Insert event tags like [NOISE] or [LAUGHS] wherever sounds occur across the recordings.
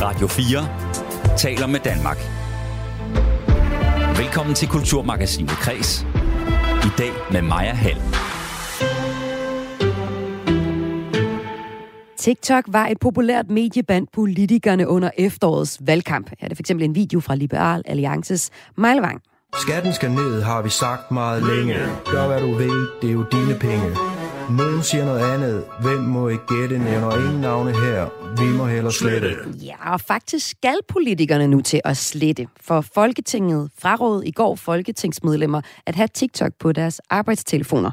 Radio 4 taler med Danmark. Velkommen til Kulturmagasinet Kres. I dag med Maja Hall. TikTok var et populært medie blandt politikerne under efterårets valgkamp. Her er det for eksempel en video fra Liberal Alliances Mejlvang. Skatten skal ned, har vi sagt meget længe. Gør hvad du vil, det er jo dine penge. Nogen siger noget andet. Hvem må ikke gætte? Nævner ingen navne her. Vi må hellere slette. Ja, og faktisk skal politikerne nu til at slette. For Folketinget fraråd i går folketingsmedlemmer at have TikTok på deres arbejdstelefoner.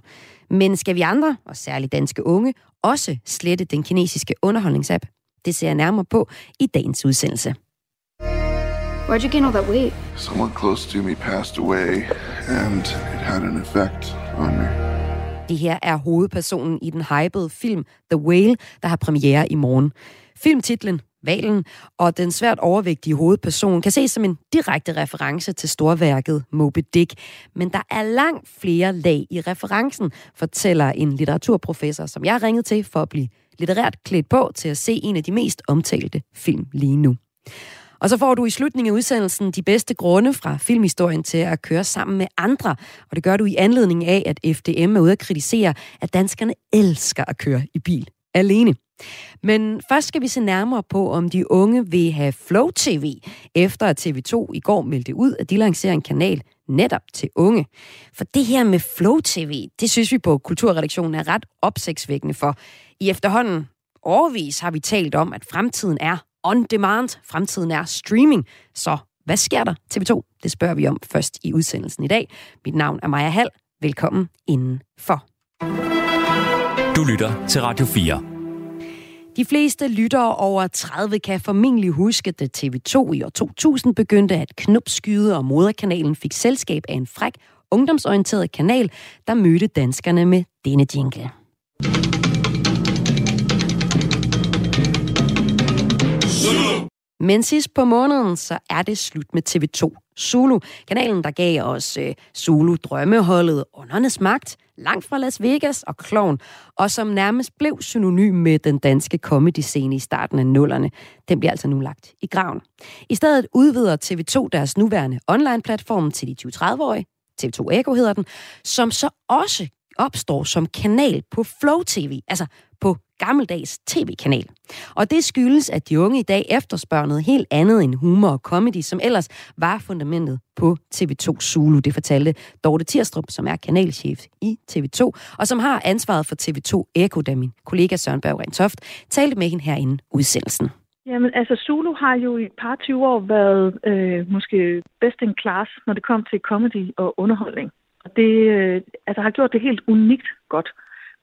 Men skal vi andre, og særligt danske unge, også slette den kinesiske underholdningsapp? Det ser jeg nærmere på i dagens udsendelse. Why'd you gain all that weight? Someone close to me passed away, and it had an effect on me. Det her er hovedpersonen i den hypede film The Whale, der har premiere i morgen. Filmtitlen Valen og den svært overvægtige hovedperson kan ses som en direkte reference til storværket Moby Dick. Men der er langt flere lag i referencen, fortæller en litteraturprofessor, som jeg ringede til for at blive litterært klædt på til at se en af de mest omtalte film lige nu. Og så får du i slutningen af udsendelsen de bedste grunde fra filmhistorien til at køre sammen med andre. Og det gør du i anledning af, at FDM er ude at kritisere, at danskerne elsker at køre i bil alene. Men først skal vi se nærmere på, om de unge vil have Flow TV, efter at TV2 i går meldte ud, at de lancerer en kanal netop til unge. For det her med Flow TV, det synes vi på Kulturredaktionen er ret opsigtsvækkende for. I efterhånden årvis har vi talt om, at fremtiden er on demand. Fremtiden er streaming. Så hvad sker der? TV2, det spørger vi om først i udsendelsen i dag. Mit navn er Maja Hall. Velkommen indenfor. Du lytter til Radio 4. De fleste lyttere over 30 kan formentlig huske, at TV2 i år 2000 begyndte at knupskyde, og moderkanalen fik selskab af en fræk, ungdomsorienteret kanal, der mødte danskerne med denne jingle. Men sidst på måneden, så er det slut med TV2 Zulu. Kanalen, der gav os øh, Zulu drømmeholdet Åndernes Magt, langt fra Las Vegas og Kloven, og som nærmest blev synonym med den danske comedy-scene i starten af nullerne. Den bliver altså nu lagt i graven. I stedet udvider TV2 deres nuværende online-platform til de 20-30-årige, TV2 Eko hedder den, som så også opstår som kanal på Flow TV, altså på gammeldags tv-kanal. Og det skyldes, at de unge i dag efterspørger noget helt andet end humor og comedy, som ellers var fundamentet på TV2 Zulu. Det fortalte Dorte Tirstrup, som er kanalchef i TV2, og som har ansvaret for TV2 Eko, da min kollega Søren Berg Rentoft talte med hende herinde udsendelsen. Jamen, altså Zulu har jo i et par 20 år været øh, måske best in class, når det kom til comedy og underholdning. Og det øh, altså, har gjort det helt unikt godt.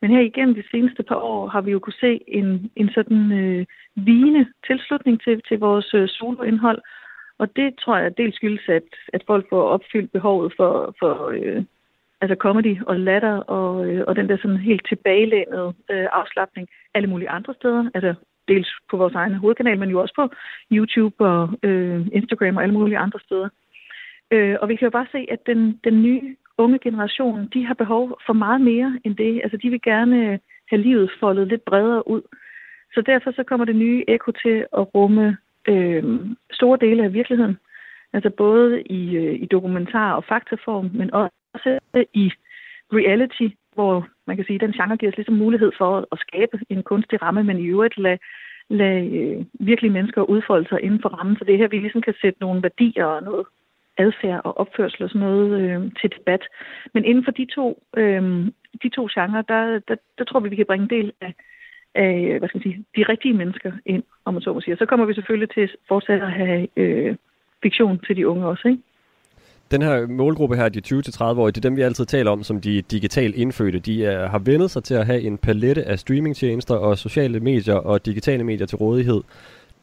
Men her igennem de seneste par år har vi jo kunne se en, en sådan øh, vigende tilslutning til, til vores øh, soloindhold. Og det tror jeg dels skyldes, at, at folk får opfyldt behovet for, for øh, altså comedy og latter og, øh, og den der sådan helt tilbagelænede øh, afslappning alle mulige andre steder. Altså dels på vores egen hovedkanal, men jo også på YouTube og øh, Instagram og alle mulige andre steder. Øh, og vi kan jo bare se, at den, den nye unge generation, de har behov for meget mere end det. Altså, de vil gerne øh, have livet foldet lidt bredere ud. Så derfor så kommer det nye Eko til at rumme øh, store dele af virkeligheden. Altså både i, øh, i dokumentar- og faktaform, men også øh, i reality, hvor man kan sige, at den genre giver os ligesom mulighed for at skabe en kunstig ramme, men i øvrigt lade, lad, øh, virkelige mennesker udfolde sig inden for rammen. Så det er her, vi ligesom kan sætte nogle værdier og noget adfærd og opførsel og sådan noget øh, til debat. Men inden for de to, øh, de to genrer, der, der, der tror vi, vi kan bringe en del af, af hvad skal man sige, de rigtige mennesker ind, om man så må sige. Og så kommer vi selvfølgelig til fortsat at have øh, fiktion til de unge også, ikke? Den her målgruppe her, de 20-30-årige, det er dem, vi altid taler om som de digitalt indfødte. De er, har vendet sig til at have en palette af streamingtjenester og sociale medier og digitale medier til rådighed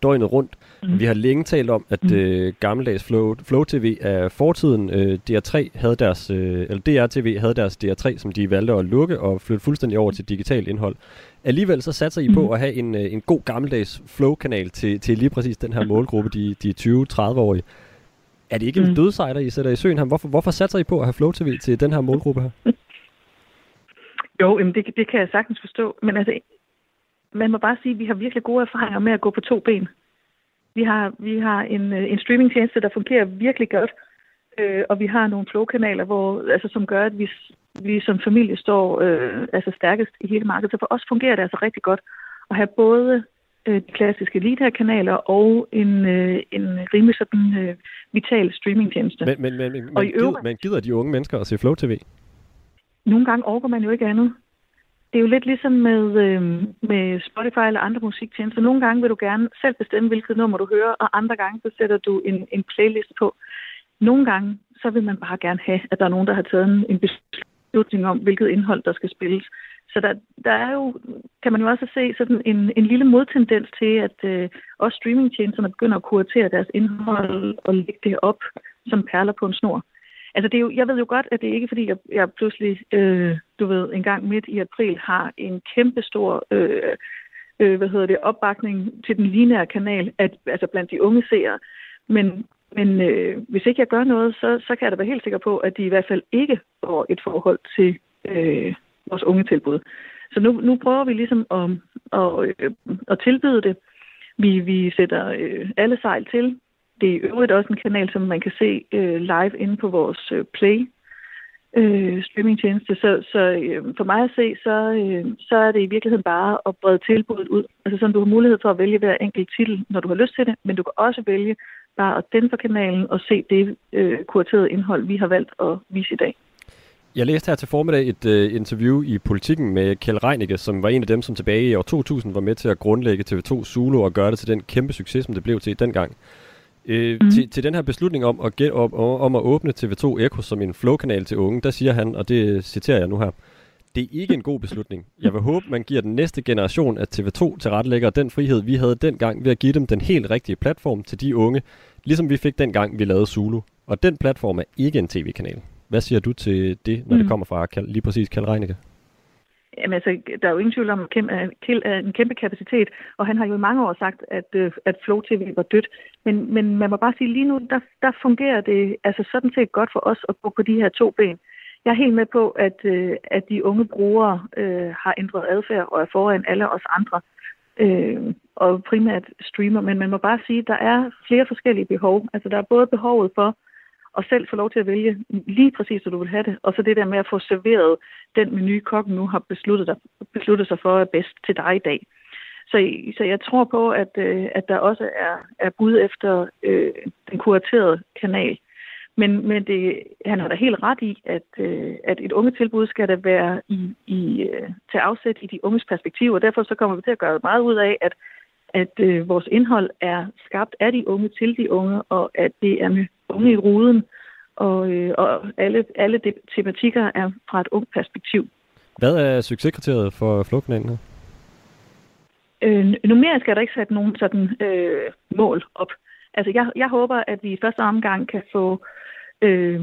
døgnet rundt. Mm. Vi har længe talt om, at mm. øh, gammeldags Flow, Flow TV er fortiden. Øh, DR3 havde deres, øh, eller DR TV havde deres DR3, som de valgte at lukke og flytte fuldstændig over til digitalt indhold. Alligevel så satser I mm. på at have en, øh, en god gammeldags Flow-kanal til, til lige præcis den her [LAUGHS] målgruppe, de, de 20-30-årige. Er det ikke en mm. dødsejder, I sætter i søen her? Hvorfor, hvorfor satser I på at have Flow TV til den her målgruppe her? [LAUGHS] Jo, jamen det, det kan jeg sagtens forstå. Men altså, man må bare sige, at vi har virkelig gode erfaringer med at gå på to ben. Vi har, vi har en, øh, en streamingtjeneste, der fungerer virkelig godt, øh, og vi har nogle flow-kanaler, hvor, altså, som gør, at vi, vi som familie står øh, altså stærkest i hele markedet. Så for os fungerer det altså rigtig godt at have både øh, de klassiske Lida-kanaler og en, øh, en rimelig sådan øh, vital streamingtjeneste. Men, men, men, men, Og men, i gider, øvrigt- men gider de unge mennesker at se Flow TV? Nogle gange overgår man jo ikke andet. Det er jo lidt ligesom med, øh, med Spotify eller andre musiktjenester. Nogle gange vil du gerne selv bestemme, hvilket nummer du hører, og andre gange så sætter du en, en playlist på. Nogle gange så vil man bare gerne have, at der er nogen, der har taget en, en beslutning om, hvilket indhold, der skal spilles. Så der, der er jo, kan man jo også se sådan en, en lille modtendens til, at øh, også streamingtjenesterne begynder at kuratere deres indhold og lægge det op som perler på en snor. Altså det er jo, jeg ved jo godt, at det er ikke fordi, jeg, jeg pludselig, øh, du ved, en gang midt i april har en kæmpe stor øh, øh, hvad hedder det, opbakning til den lineære kanal, at, altså blandt de unge seere. Men, men øh, hvis ikke jeg gør noget, så, så kan jeg da være helt sikker på, at de i hvert fald ikke får et forhold til øh, vores unge tilbud. Så nu, nu prøver vi ligesom at, at, øh, at tilbyde det. Vi, vi sætter øh, alle sejl til. Det er i øvrigt også en kanal, som man kan se øh, live inde på vores øh, Play øh, streamingtjeneste. Så, så øh, for mig at se, så, øh, så er det i virkeligheden bare at brede tilbuddet ud. Altså sådan, du har mulighed for at vælge hver enkelt titel, når du har lyst til det, men du kan også vælge bare at den for kanalen og se det øh, kuraterede indhold, vi har valgt at vise i dag. Jeg læste her til formiddag et øh, interview i Politiken med Kjell Reinicke, som var en af dem, som tilbage i år 2000 var med til at grundlægge TV2 Zulu og gøre det til den kæmpe succes, som det blev til dengang. Øh, mm. til, til den her beslutning om at, get, om, om at åbne TV2 Echo som en flow-kanal til unge, der siger han, og det citerer jeg nu her, det er ikke en god beslutning. Jeg vil håbe, man giver den næste generation af TV2 til retlægger den frihed, vi havde dengang ved at give dem den helt rigtige platform til de unge, ligesom vi fik dengang, vi lavede Zulu. Og den platform er ikke en tv-kanal. Hvad siger du til det, når mm. det kommer fra lige præcis Kjell Reinicke? Jamen altså, der er jo ingen tvivl om, at Kim er, Kjeld er en kæmpe kapacitet, og han har jo i mange år sagt, at, øh, at Flow TV var dødt. Men, men man må bare sige, lige nu, der, der fungerer det altså sådan set godt for os at gå på de her to ben. Jeg er helt med på, at, øh, at de unge brugere øh, har ændret adfærd og er foran alle os andre, øh, og primært streamer. Men man må bare sige, at der er flere forskellige behov. Altså, der er både behovet for og selv få lov til at vælge lige præcis, hvad du vil have det. Og så det der med at få serveret den menu, kokken nu har besluttet, dig, besluttet sig for er bedst til dig i dag. Så, så jeg tror på, at, øh, at der også er, er bud efter øh, den kuraterede kanal. Men, men det, han har da helt ret i, at, øh, at et unge tilbud skal da være i, i, øh, til afsæt i de unges perspektiv, og derfor så kommer vi til at gøre meget ud af, at, at øh, vores indhold er skabt af de unge til de unge, og at det er med unge i ruden, og, øh, og alle, alle de tematikker er fra et ungt perspektiv. Hvad er succeskriteriet for Flow-kanalen her? Øh, numerisk er der ikke sat nogen sådan øh, mål op. Altså, jeg, jeg håber, at vi i første omgang kan få øh,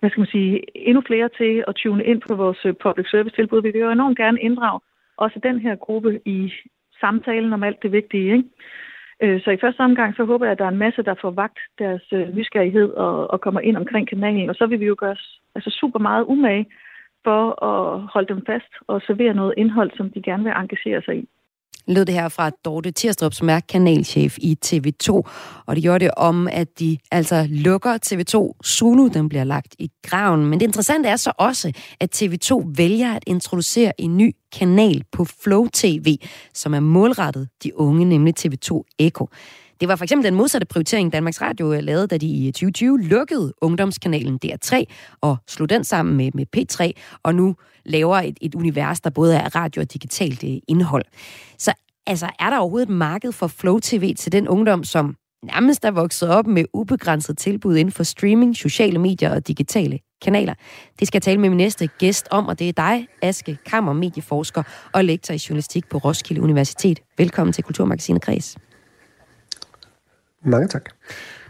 hvad skal man sige, endnu flere til at tune ind på vores øh, public service tilbud. Vi vil jo enormt gerne inddrage også den her gruppe i samtalen om alt det vigtige. Ikke? Øh, Så i første omgang, så håber jeg, at der er en masse, der får vagt deres øh, nysgerrighed og, og kommer ind omkring kanalen. Og så vil vi jo gøre os altså super meget umage for at holde dem fast og servere noget indhold, som de gerne vil engagere sig i lød det her fra Dorte Tirstrup, som er kanalchef i TV2. Og det gjorde det om, at de altså lukker TV2 Zulu. Den bliver lagt i graven. Men det interessante er så også, at TV2 vælger at introducere en ny kanal på Flow TV, som er målrettet de unge, nemlig TV2 Echo. Det var for eksempel den modsatte prioritering, Danmarks Radio øh, lavede, da de i øh, 2020 lukkede ungdomskanalen DR3 og slog den sammen med, med P3, og nu laver et, et univers, der både er radio og digitalt øh, indhold. Så altså, er der overhovedet et marked for Flow TV til den ungdom, som nærmest er vokset op med ubegrænset tilbud inden for streaming, sociale medier og digitale kanaler. Det skal jeg tale med min næste gæst om, og det er dig, Aske Kammer, medieforsker og lektor i journalistik på Roskilde Universitet. Velkommen til Kulturmagasinet Kreds. Mange tak.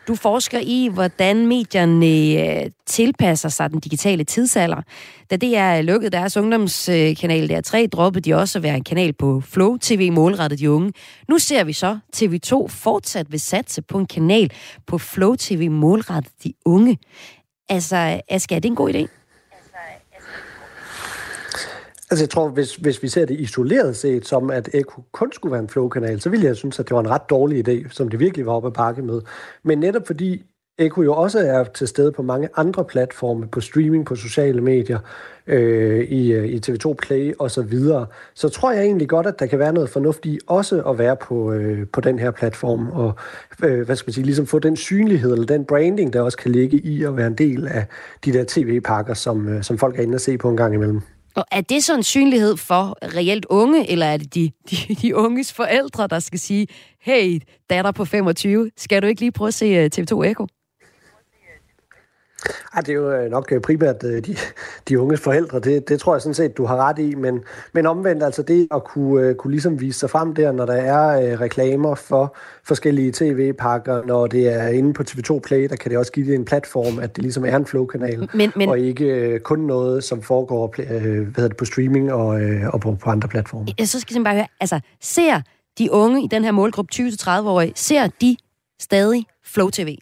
Du forsker i, hvordan medierne øh, tilpasser sig den digitale tidsalder. Da det er lukket deres ungdomskanal DR3, droppede de også at være en kanal på Flow TV målrettet de unge. Nu ser vi så TV2 fortsat vil satse på en kanal på Flow TV målrettet de unge. Altså, Aske, er det en god idé? Altså jeg tror, hvis, hvis vi ser det isoleret set, som at Eko kun skulle være en flow-kanal, så ville jeg synes, at det var en ret dårlig idé, som det virkelig var oppe at bakke med. Men netop fordi Eko jo også er til stede på mange andre platforme, på streaming, på sociale medier, øh, i, øh, i TV2 Play og så videre, så tror jeg egentlig godt, at der kan være noget fornuftigt også at være på, øh, på den her platform, og øh, hvad skal man sige, ligesom få den synlighed, eller den branding, der også kan ligge i at være en del af de der tv-pakker, som, øh, som folk er inde og se på en gang imellem. Og er det så en synlighed for reelt unge, eller er det de, [LAUGHS] de, de unges forældre, der skal sige, hey, datter på 25, skal du ikke lige prøve at se øh, TV2 Eko? Ja, det er jo øh, nok øh, primært øh, de, de unges forældre, det, det tror jeg sådan set, du har ret i, men, men omvendt altså det at kunne, kunne ligesom vise sig frem der, når der er øh, reklamer for forskellige tv-pakker, når det er inde på TV2 Play, der kan det også give det en platform, at det ligesom er en flow-kanal, men, men, og ikke øh, kun noget, som foregår øh, hvad hedder det, på streaming og, øh, og på, på andre platforme. Jeg så skal jeg bare høre, altså ser de unge i den her målgruppe 20-30-årige, ser de stadig Flow TV?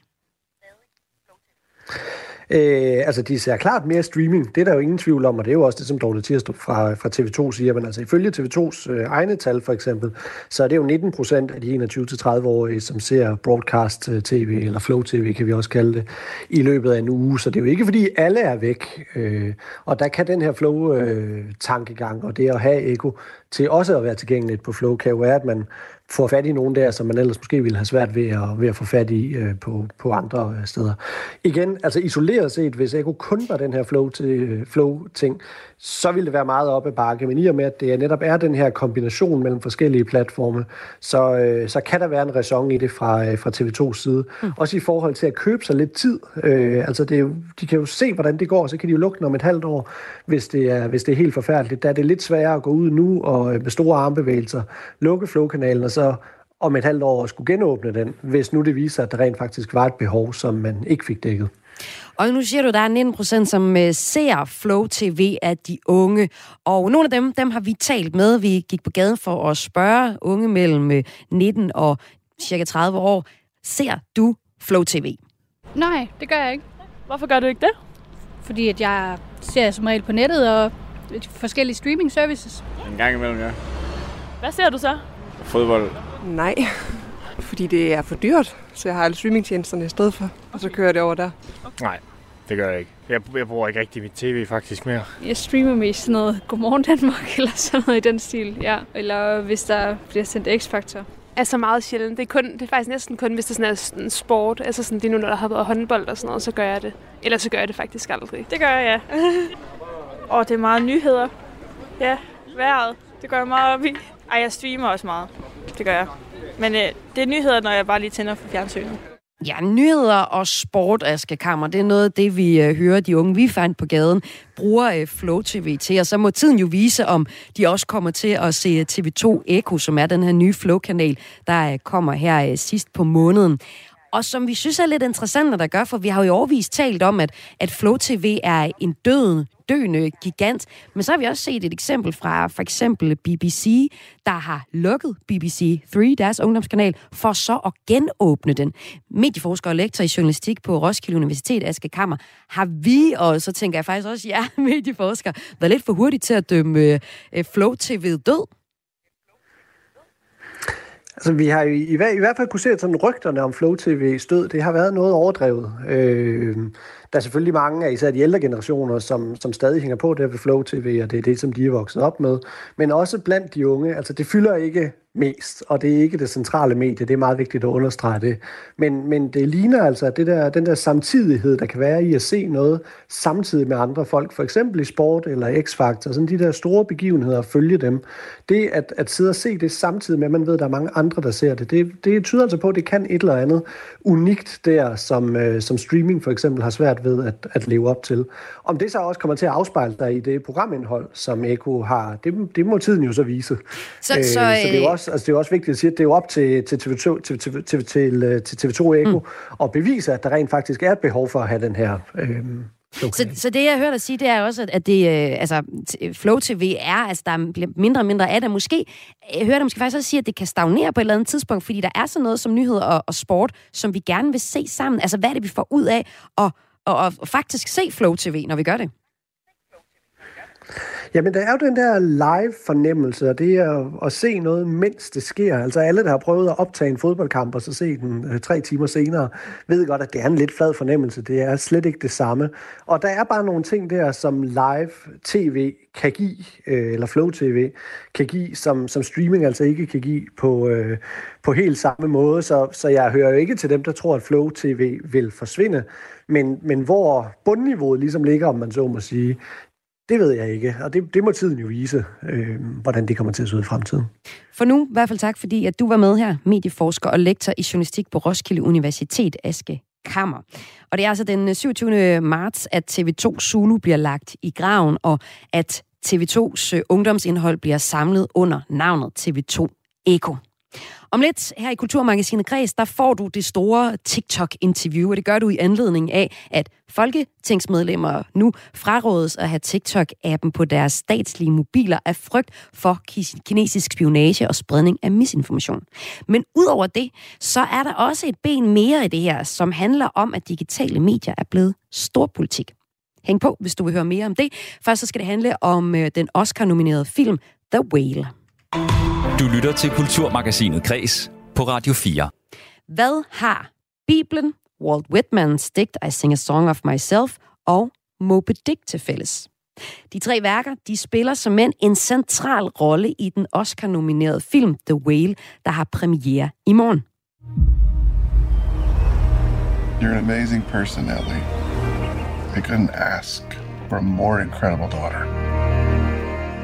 Øh, altså, de ser klart mere streaming. Det er der jo ingen tvivl om, og det er jo også det, som Dorte Tirstrup fra, fra TV2 siger. Men altså, ifølge TV2's øh, egne tal, for eksempel, så er det jo 19 procent af de 21-30-årige, som ser broadcast-tv, øh, eller flow tv, kan vi også kalde det, i løbet af en uge. Så det er jo ikke, fordi alle er væk. Øh, og der kan den her flow-tankegang, øh, og det at have eko til også at være tilgængeligt på flow, kan jo være, at man får fat i nogen der, som man ellers måske ville have svært ved at, ved at få fat i øh, på, på andre øh, steder. Igen, altså isoleret set, hvis Eko kun var den her flow til øh, flow ting, så ville det være meget op ad bakke. Men i og med, at det netop er den her kombination mellem forskellige platforme, så, øh, så kan der være en ræson i det fra, øh, fra TV2's side. Mm. Også i forhold til at købe sig lidt tid. Øh, altså det de kan jo se, hvordan det går, så kan de jo lukke den om et halvt år, hvis det er, hvis det er helt forfærdeligt. Der er det lidt sværere at gå ud nu og øh, med store armbevægelser lukke flowkanalen, og så om et halvt år skulle genåbne den, hvis nu det viser, at der rent faktisk var et behov, som man ikke fik dækket. Og nu siger du, at der er 19 procent, som øh, ser Flow TV af de unge. Og nogle af dem, dem har vi talt med. Vi gik på gaden for at spørge unge mellem 19 øh, og cirka 30 år. Ser du Flow TV? Nej, det gør jeg ikke. Hvorfor gør du ikke det? Fordi at jeg ser som regel på nettet og forskellige streaming services. En gang imellem, ja. Hvad ser du så? Fodbold. Nej, [LAUGHS] fordi det er for dyrt, så jeg har alle streamingtjenesterne i stedet for, og så kører det over der. Nej, det gør jeg ikke. Jeg, jeg bruger ikke rigtig mit tv faktisk mere. Jeg streamer mest sådan noget Godmorgen Danmark, [LAUGHS] eller sådan noget i den stil, ja. Eller hvis der bliver sendt X-Factor. Altså meget sjældent. Det er, kun, det er faktisk næsten kun, hvis det sådan er sådan sport. Altså sådan, det er nu, når der har været håndbold og sådan noget, så gør jeg det. Eller så gør jeg det faktisk aldrig. Det gør jeg, ja. [LAUGHS] og det er meget nyheder. Ja, vejret. Det gør jeg meget op i. Ej, jeg streamer også meget. Det gør jeg. Men øh, det er nyheder, når jeg bare lige tænder for fjernsynet. Ja, nyheder og sport, Aske Kammer, det er noget af det, vi øh, hører de unge, vi fandt på gaden, bruger øh, Flow TV til. Og så må tiden jo vise, om de også kommer til at se øh, TV2 Echo, som er den her nye Flow-kanal, der øh, kommer her øh, sidst på måneden og som vi synes er lidt interessant, at der gør, for vi har jo overvist talt om, at, at Flow TV er en død, døende gigant. Men så har vi også set et eksempel fra for eksempel BBC, der har lukket BBC 3, deres ungdomskanal, for så at genåbne den. Medieforsker og lektor i journalistik på Roskilde Universitet, Aske Kammer, har vi, og så tænker jeg faktisk også, ja, [LAUGHS] medieforsker, været lidt for hurtigt til at dømme øh, Flow TV død. Altså, vi har i, i, i hvert fald kunne se, at sådan rygterne om Flow TV stød, det har været noget overdrevet. Øh, der er selvfølgelig mange af især de ældre generationer, som, som stadig hænger på det ved Flow TV, og det er det, som de er vokset op med. Men også blandt de unge, altså det fylder ikke mest, og det er ikke det centrale medie, det er meget vigtigt at understrege det. Men, men det ligner altså det der, den der samtidighed, der kan være i at se noget samtidig med andre folk, for eksempel i sport eller X-Factor, sådan de der store begivenheder, og følge dem. Det at, at sidde og se det samtidig med, at man ved, at der er mange andre, der ser det, det, det tyder altså på, at det kan et eller andet unikt der, som, øh, som streaming for eksempel har svært ved at, at leve op til. Om det så også kommer til at afspejle sig i det programindhold, som Eko har, det, det må tiden jo så vise. Så, øh, så, så det er jo også, altså, det er også vigtigt at sige, at det er jo op til, til, TV2, til, til, til, til, til TV2 Eko mm. at bevise, at der rent faktisk er et behov for at have den her øh, Okay. Så, så det, jeg hører dig sige, det er også, at det, øh, altså, Flow TV er, altså, der bliver mindre og mindre af det. Måske, jeg hører dig måske faktisk også sige, at det kan stagnere på et eller andet tidspunkt, fordi der er sådan noget som nyheder og, og sport, som vi gerne vil se sammen. Altså, hvad er det, vi får ud af at, og, og faktisk se Flow TV, når vi gør det? Jamen, der er jo den der live-fornemmelse, og det er at se noget, mens det sker. Altså alle, der har prøvet at optage en fodboldkamp, og så se den øh, tre timer senere, ved godt, at det er en lidt flad fornemmelse. Det er slet ikke det samme. Og der er bare nogle ting der, som live-tv kan give, øh, eller flow-tv kan give, som, som streaming altså ikke kan give på, øh, på helt samme måde. Så, så jeg hører jo ikke til dem, der tror, at flow-tv vil forsvinde. Men, men hvor bundniveauet ligesom ligger, om man så må sige, det ved jeg ikke, og det, det må tiden jo vise, øh, hvordan det kommer til at se ud i fremtiden. For nu, i hvert fald tak, fordi at du var med her, medieforsker og lektor i journalistik på Roskilde Universitet, Aske Kammer. Og det er altså den øh, 27. marts, at TV2 Zulu bliver lagt i graven, og at TV2's øh, ungdomsindhold bliver samlet under navnet TV2 Eko. Om lidt her i Kulturmagasinet Kreds, der får du det store TikTok-interview, og det gør du i anledning af, at folketingsmedlemmer nu frarådes at have TikTok-appen på deres statslige mobiler af frygt for kinesisk spionage og spredning af misinformation. Men udover det, så er der også et ben mere i det her, som handler om, at digitale medier er blevet storpolitik. Hæng på, hvis du vil høre mere om det. Først så skal det handle om øh, den Oscar-nominerede film The Whale. Du lytter til Kulturmagasinet Kres på Radio 4. Hvad har Bibelen, Walt Whitmans digt I Sing a Song of Myself og Moby Dick til fælles? De tre værker de spiller som mænd en central rolle i den Oscar-nominerede film The Whale, der har premiere i morgen. You're an amazing person, Ellie. I couldn't ask for a more incredible daughter.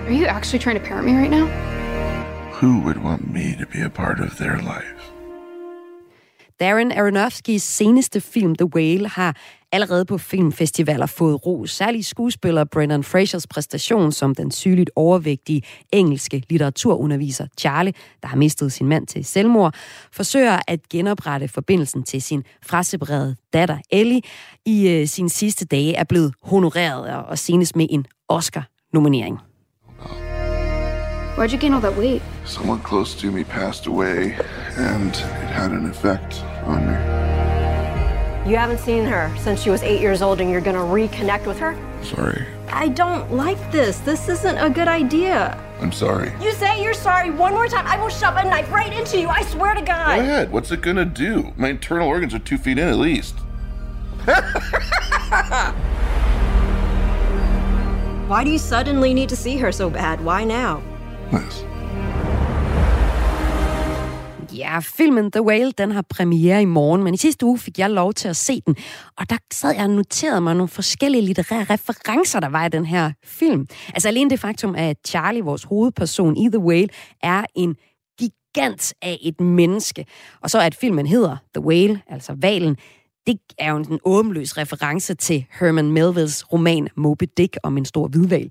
Are you actually trying to parent me right now? Who would want me to be a part of their life? Darren Aronofskis seneste film, The Whale, har allerede på filmfestivaler fået ros. Særligt skuespiller Brendan Frasers præstation som den sygeligt overvægtige engelske litteraturunderviser Charlie, der har mistet sin mand til selvmord, forsøger at genoprette forbindelsen til sin fraseparerede datter Ellie i øh, sin sidste dage er blevet honoreret og senest med en Oscar-nominering. Why'd you gain all that weight? Someone close to me passed away, and it had an effect on me. You haven't seen her since she was eight years old, and you're gonna reconnect with her? Sorry. I don't like this. This isn't a good idea. I'm sorry. You say you're sorry one more time, I will shove a knife right into you. I swear to God. Go ahead. What's it gonna do? My internal organs are two feet in at least. [LAUGHS] Why do you suddenly need to see her so bad? Why now? Nice. Ja, filmen The Whale, den har premiere i morgen, men i sidste uge fik jeg lov til at se den, og der sad jeg og noterede mig nogle forskellige litterære referencer, der var i den her film. Altså alene det faktum, at Charlie, vores hovedperson i The Whale, er en gigant af et menneske. Og så at filmen hedder The Whale, altså valen, det er jo en åbenløs reference til Herman Melvilles roman Moby Dick om en stor hvidval.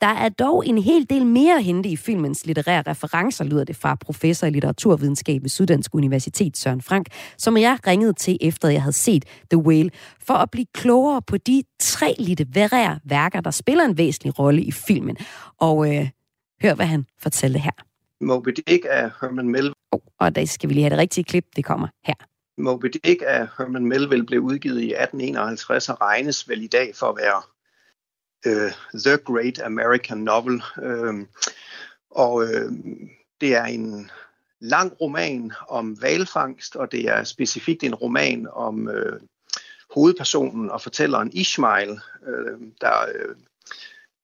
Der er dog en hel del mere at hente i filmens litterære referencer, lyder det fra professor i litteraturvidenskab ved Syddansk Universitet, Søren Frank, som jeg ringede til, efter jeg havde set The Whale, for at blive klogere på de tre litterære værker, der spiller en væsentlig rolle i filmen. Og øh, hør, hvad han fortalte her. Moby Dick af Herman Melville. Oh, og der skal vi lige have det rigtige klip, det kommer her. Moby Dick af Herman Melville blev udgivet i 1851 og regnes vel i dag for at være uh, The Great American Novel. Uh, og uh, det er en lang roman om valfangst, og det er specifikt en roman om uh, hovedpersonen og fortælleren Ishmael, uh, der, uh,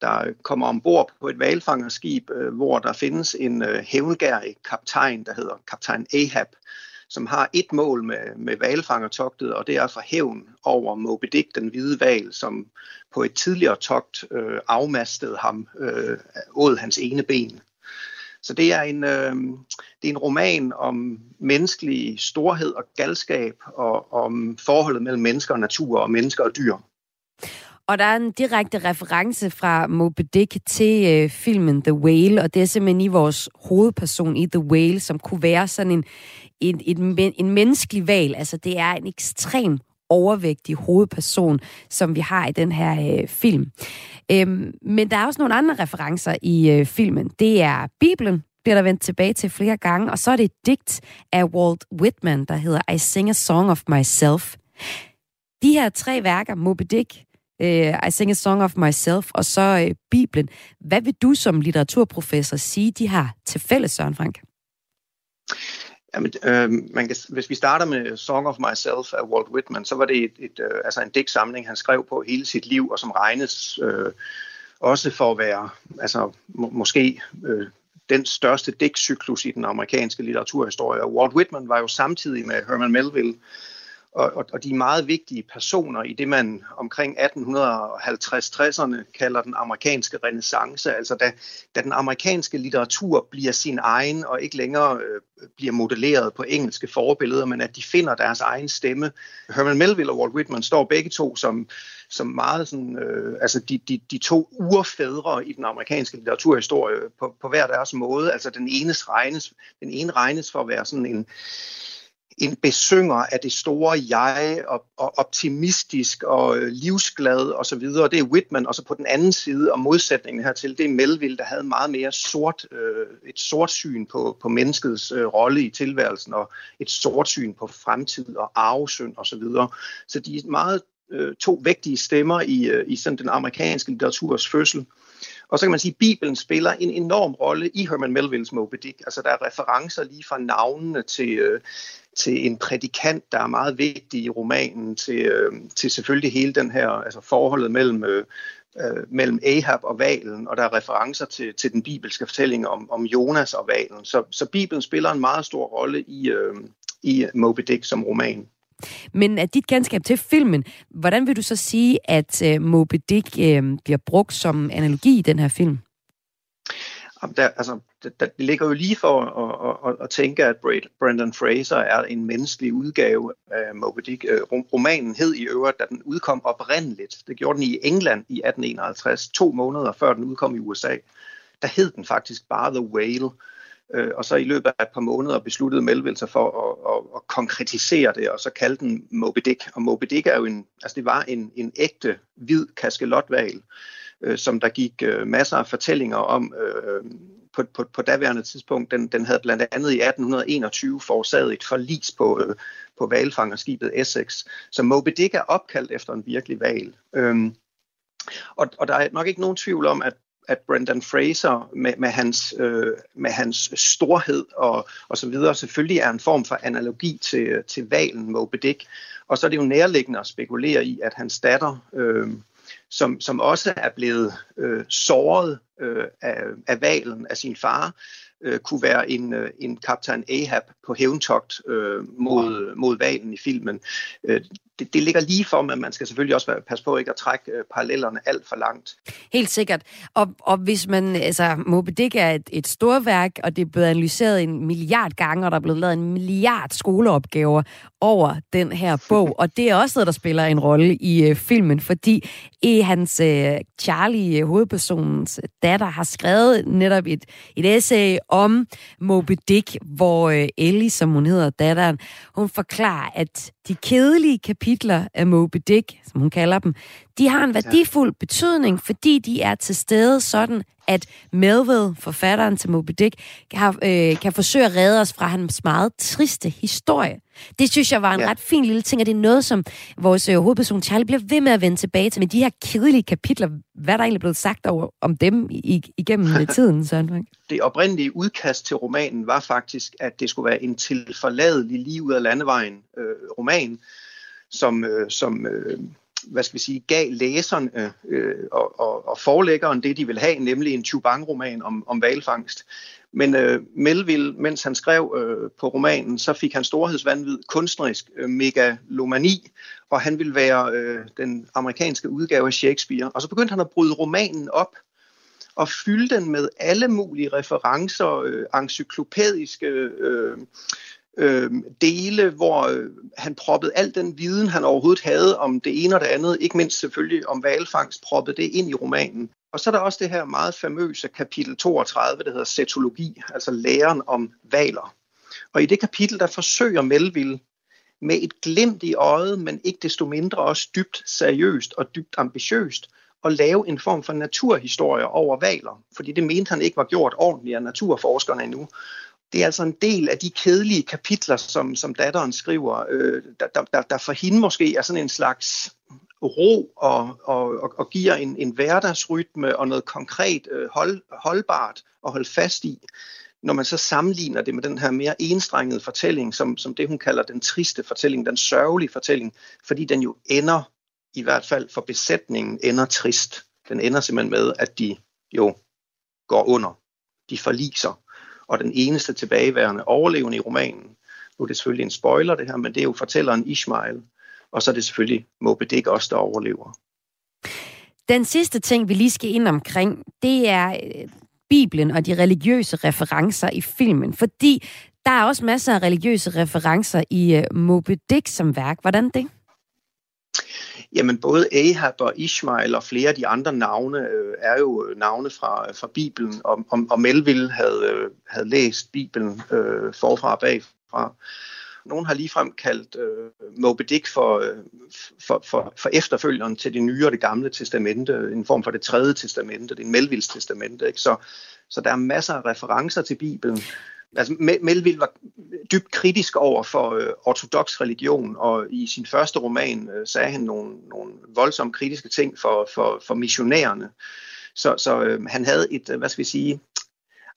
der kommer ombord på et valfangerskib, uh, hvor der findes en uh, hævngærig kaptajn, der hedder kaptajn Ahab, som har et mål med, med valfangertogtet, og det er for hævn over Moby Dick, den hvide val, som på et tidligere togt øh, afmastede ham, øh, åd hans ene ben. Så det er, en, øh, det er en roman om menneskelig storhed og galskab, og om forholdet mellem mennesker og natur, og mennesker og dyr. Og der er en direkte reference fra Moby Dick til øh, filmen The Whale, og det er simpelthen i vores hovedperson i The Whale, som kunne være sådan en, en, en, en menneskelig valg. Altså det er en ekstrem overvægtig hovedperson, som vi har i den her øh, film. Øhm, men der er også nogle andre referencer i øh, filmen. Det er Bibelen, bliver der vendt tilbage til flere gange, og så er det et digt af Walt Whitman, der hedder I Sing a Song of Myself. De her tre værker, Moby Dick, øh, I Sing a Song of Myself, og så øh, Bibelen. Hvad vil du som litteraturprofessor sige, de har til fælles, Søren Frank? Jamen, øh, man kan, hvis vi starter med Song of Myself af Walt Whitman, så var det et, et, øh, altså en digtsamling, han skrev på hele sit liv, og som regnes øh, også for at være altså, må, måske øh, den største digtcyklus i den amerikanske litteraturhistorie. Og Walt Whitman var jo samtidig med Herman Melville og, og, og de meget vigtige personer i det, man omkring 1850-60'erne kalder den amerikanske renaissance, altså da, da den amerikanske litteratur bliver sin egen og ikke længere øh, bliver modelleret på engelske forbilleder, men at de finder deres egen stemme. Herman Melville og Walt Whitman står begge to som, som meget sådan, øh, altså de, de, de to urfædre i den amerikanske litteraturhistorie på, på hver deres måde. Altså den, enes regnes, den ene regnes for at være sådan en en besynger af det store jeg, og, og optimistisk og øh, livsglad og så videre. Det er Whitman, og så på den anden side, og modsætningen hertil, det er Melville, der havde meget mere sort, øh, et sort syn på, på menneskets øh, rolle i tilværelsen, og et sort syn på fremtid og arvesynd og så videre. Så de er meget øh, to vægtige stemmer i, øh, i sådan den amerikanske litteraturs fødsel. Og så kan man sige, at Bibelen spiller en enorm rolle i Herman Melvilles Moby Dick. Altså der er referencer lige fra navnene til, øh, til en prædikant, der er meget vigtig i romanen, til, øh, til selvfølgelig hele den her, altså forholdet mellem, øh, øh, mellem Ahab og valen, og der er referencer til, til den bibelske fortælling om, om Jonas og valen. Så, så Bibelen spiller en meget stor rolle i, øh, i Moby Dick som roman. Men af dit kendskab til filmen, hvordan vil du så sige, at øh, Moby Dick øh, bliver brugt som analogi i den her film? Der, altså, det, der ligger jo lige for at, at, at tænke, at Brandon Fraser er en menneskelig udgave af Moby Dick. Øh, romanen hed i øvrigt, da den udkom oprindeligt. Det gjorde den i England i 1851, to måneder før den udkom i USA. Der hed den faktisk bare The Whale. Øh, og så i løbet af et par måneder besluttede Melville sig for at, at, at konkretisere det, og så kaldte den Moby Dick. Og Moby Dick er jo en, altså det var en, en ægte hvid kaskelotval, øh, som der gik øh, masser af fortællinger om øh, øh, på, på, på daværende tidspunkt. Den, den havde blandt andet i 1821 forårsaget et forlis på, øh, på valfangerskibet Essex. Så Moby Dick er opkaldt efter en virkelig val. Øh, og, og der er nok ikke nogen tvivl om, at at Brendan Fraser med, med, hans, øh, med hans storhed og, og så videre selvfølgelig er en form for analogi til, til valen Moby Dick. Og så er det jo nærliggende at spekulere i, at hans datter, øh, som, som også er blevet øh, såret øh, af, af valen af sin far, øh, kunne være en, øh, en kaptajn Ahab på hævntogt øh, mod, mod valen i filmen. Øh, det, det ligger lige for, men man skal selvfølgelig også være, passe på ikke at trække øh, parallellerne alt for langt. Helt sikkert. Og, og hvis man, altså Moby Dick er et, et stort værk, og det er blevet analyseret en milliard gange, og der er blevet lavet en milliard skoleopgaver over den her bog, [LAUGHS] og det er også noget, der spiller en rolle i øh, filmen, fordi i hans øh, Charlie, øh, hovedpersonens datter, har skrevet netop et, et essay om Moby Dick, hvor øh, Ellie, som hun hedder, datteren, hun forklarer, at de kedelige kapitler af Moby Dick, som hun kalder dem, de har en værdifuld betydning, fordi de er til stede sådan, at Melville, forfatteren til Moby Dick, kan, øh, kan forsøge at redde os fra hans meget triste historie. Det synes jeg var en ja. ret fin lille ting, og det er noget, som vores øh, hovedperson Charlie bliver ved med at vende tilbage til. Men de her kedelige kapitler, hvad er der egentlig blevet sagt over, om dem i, igennem [LAUGHS] tiden, Søren Frank? Det oprindelige udkast til romanen var faktisk, at det skulle være en tilforladelig lige ud af landevejen øh, roman, som, øh, som øh, hvad skal vi sige, gav læserne øh, og, og, og forlæggeren det, de vil have, nemlig en Chubang-roman om, om valfangst. Men øh, Melville, mens han skrev øh, på romanen, så fik han storhedsvandvid, kunstnerisk øh, megalomani, og han ville være øh, den amerikanske udgave af Shakespeare. Og så begyndte han at bryde romanen op og fylde den med alle mulige referencer, øh, encyklopædiske øh, øh, dele, hvor øh, han proppede al den viden, han overhovedet havde om det ene og det andet, ikke mindst selvfølgelig om valfangst, proppede det ind i romanen. Og så er der også det her meget famøse kapitel 32, der hedder Cetologi, altså læren om valer. Og i det kapitel, der forsøger Melville med et glimt i øjet, men ikke desto mindre også dybt seriøst og dybt ambitiøst, at lave en form for naturhistorie over valer, fordi det mente han ikke var gjort ordentligt af naturforskerne endnu det er altså en del af de kedelige kapitler, som, som datteren skriver, øh, der, der, der for hende måske er sådan en slags ro og, og, og, og giver en, en hverdagsrytme og noget konkret øh, hold, holdbart at holde fast i. Når man så sammenligner det med den her mere enstrengede fortælling, som, som det hun kalder den triste fortælling, den sørgelige fortælling, fordi den jo ender, i hvert fald for besætningen, ender trist. Den ender simpelthen med, at de jo går under. De forliser. Og den eneste tilbageværende overlevende i romanen, nu er det selvfølgelig en spoiler det her, men det er jo fortælleren Ishmael, og så er det selvfølgelig Moby Dick også, der overlever. Den sidste ting, vi lige skal ind omkring, det er øh, Bibelen og de religiøse referencer i filmen. Fordi der er også masser af religiøse referencer i øh, Moby Dick som værk. Hvordan det? Jamen både Ahab og Ishmael og flere af de andre navne øh, er jo navne fra, fra Bibelen, og, og, og Melville havde, øh, havde læst Bibelen øh, forfra og bagfra. Nogen har ligefrem kaldt øh, Moby Dick for, øh, for, for, for efterfølgeren til det nye og det gamle testamente, en form for det tredje testamente, det er en Melvilles testamente. Ikke? Så, så der er masser af referencer til Bibelen. Altså, Melville var dybt kritisk over for øh, ortodox religion, og i sin første roman øh, sagde han nogle, nogle voldsomt kritiske ting for, for, for missionærerne. Så, så øh, han havde et, øh, hvad skal vi sige,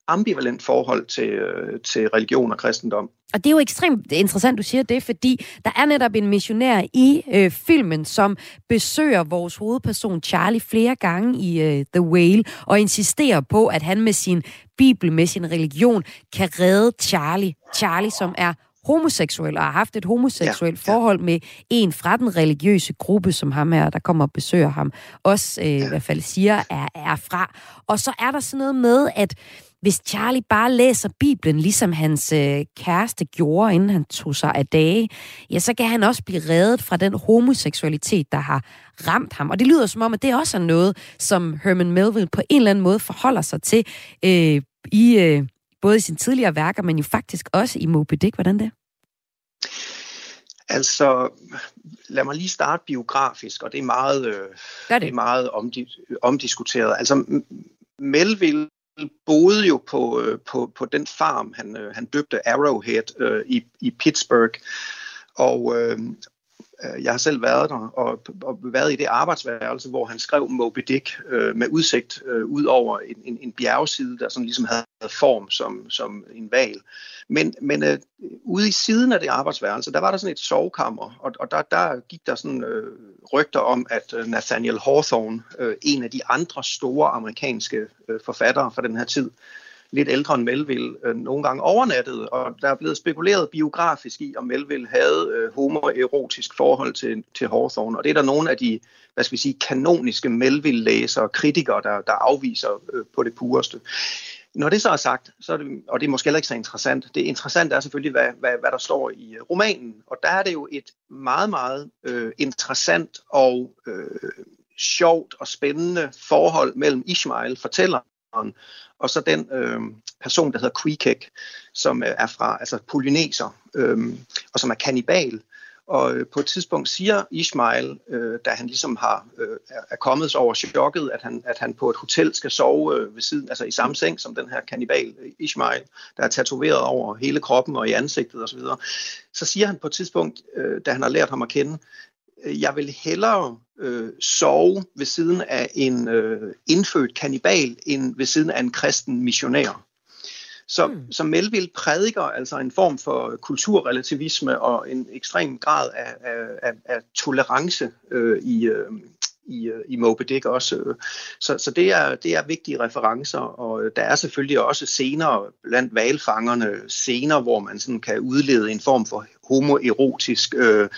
ambivalent forhold til, øh, til religion og kristendom. Og det er jo ekstremt interessant, du siger det, fordi der er netop en missionær i øh, filmen, som besøger vores hovedperson Charlie flere gange i øh, The Whale, og insisterer på, at han med sin bibel, med sin religion, kan redde Charlie. Charlie, som er homoseksuel og har haft et homoseksuelt ja, ja. forhold med en fra den religiøse gruppe, som ham her, der kommer og besøger ham, også øh, ja. i hvert fald siger, er, er fra. Og så er der sådan noget med, at hvis Charlie bare læser Bibelen, ligesom hans øh, kæreste gjorde, inden han tog sig af dage, ja, så kan han også blive reddet fra den homoseksualitet, der har ramt ham. Og det lyder som om, at det også er noget, som Herman Melville på en eller anden måde forholder sig til øh, i øh, både i sine tidligere værker, men jo faktisk også i Moby Dick. Hvordan det? Altså, lad mig lige starte biografisk, og det er meget, øh, det. Det er meget omdi- omdiskuteret. Altså, Melville boede jo på, øh, på, på den farm, han, øh, han døbte Arrowhead øh, i, i Pittsburgh. Og øh, Øh, jeg har selv været der og, og været i det arbejdsværelse, hvor han skrev Moby Dick øh, med udsigt øh, ud over en, en, en bjergside, der sådan ligesom havde form som, som en val. Men, men øh, ude i siden af det arbejdsværelse, der var der sådan et sovekammer, og, og der, der gik der sådan øh, rygter om, at øh, Nathaniel Hawthorne, øh, en af de andre store amerikanske øh, forfattere fra den her tid, lidt ældre end Melville, øh, nogle gange overnattede, og der er blevet spekuleret biografisk i, om Melville havde øh, homoerotisk forhold til, til Hawthorne, og det er der nogle af de, hvad skal vi sige, kanoniske Melville-læsere og kritikere, der, der afviser øh, på det pureste. Når det så er sagt, så er det, og det er måske heller ikke så interessant, det interessante er selvfølgelig, hvad, hvad, hvad der står i øh, romanen, og der er det jo et meget, meget øh, interessant og øh, sjovt og spændende forhold mellem Ishmael, fortælleren, og så den øh, person, der hedder Queequeg, som øh, er fra altså polyneser, øh, og som er kannibal. Og øh, på et tidspunkt siger Ismail, øh, da han ligesom har øh, er kommet over chokket, at han, at han på et hotel skal sove øh, ved siden, altså i samme seng som den her kannibal øh, Ismail, der er tatoveret over hele kroppen og i ansigtet osv., så, så siger han på et tidspunkt, øh, da han har lært ham at kende, jeg vil hellere øh, sove ved siden af en øh, indfødt kannibal, end ved siden af en kristen missionær. Så, mm. så Melville prædiker altså en form for kulturrelativisme og en ekstrem grad af, af, af tolerance øh, i, øh, i, øh, i Moby Dick også. Så, så det, er, det er vigtige referencer, og der er selvfølgelig også scener blandt valfangerne, scener, hvor man sådan kan udlede en form for homoerotisk øh,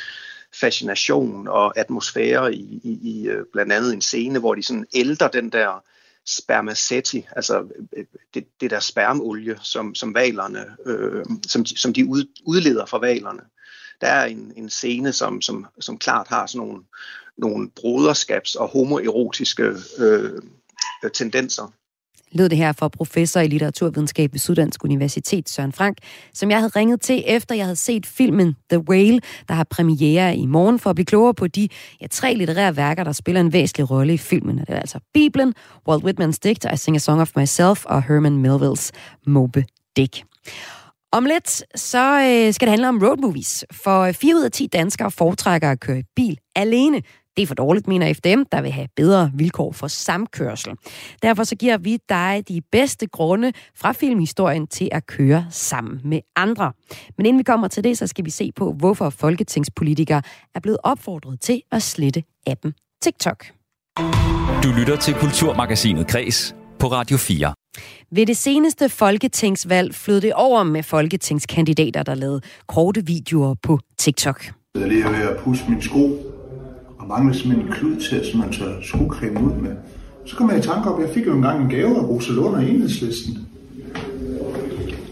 fascination og atmosfære i, i, i øh, blandt andet en scene, hvor de sådan ældrer den der spermaceti, altså øh, øh, det, det der spermolie, som, som valerne, øh, som, som de ud, udleder fra valerne. Der er en, en scene, som, som, som klart har sådan nogle, nogle broderskabs- og homoerotiske øh, tendenser lød det her for professor i litteraturvidenskab ved Syddansk Universitet, Søren Frank, som jeg havde ringet til, efter jeg havde set filmen The Whale, der har premiere i morgen, for at blive klogere på de ja, tre litterære værker, der spiller en væsentlig rolle i filmen. Det er altså Bibelen, Walt Whitmans digt, I Sing a Song of Myself og Herman Melvilles Moby Dick. Om lidt, så øh, skal det handle om road movies, for 4 ud af 10 danskere foretrækker at køre i bil alene det er for dårligt, mener FDM, der vil have bedre vilkår for samkørsel. Derfor så giver vi dig de bedste grunde fra filmhistorien til at køre sammen med andre. Men inden vi kommer til det, så skal vi se på, hvorfor folketingspolitikere er blevet opfordret til at slette appen TikTok. Du lytter til Kulturmagasinet Kres på Radio 4. Ved det seneste folketingsvalg flød det over med folketingskandidater, der lavede korte videoer på TikTok. Jeg er lige ved at pusse min sko, og manglede simpelthen en klud til, som man tør skocreme ud med. Så kom jeg i tanke op, jeg fik jo engang en gave af Rosalund og Enhedslisten.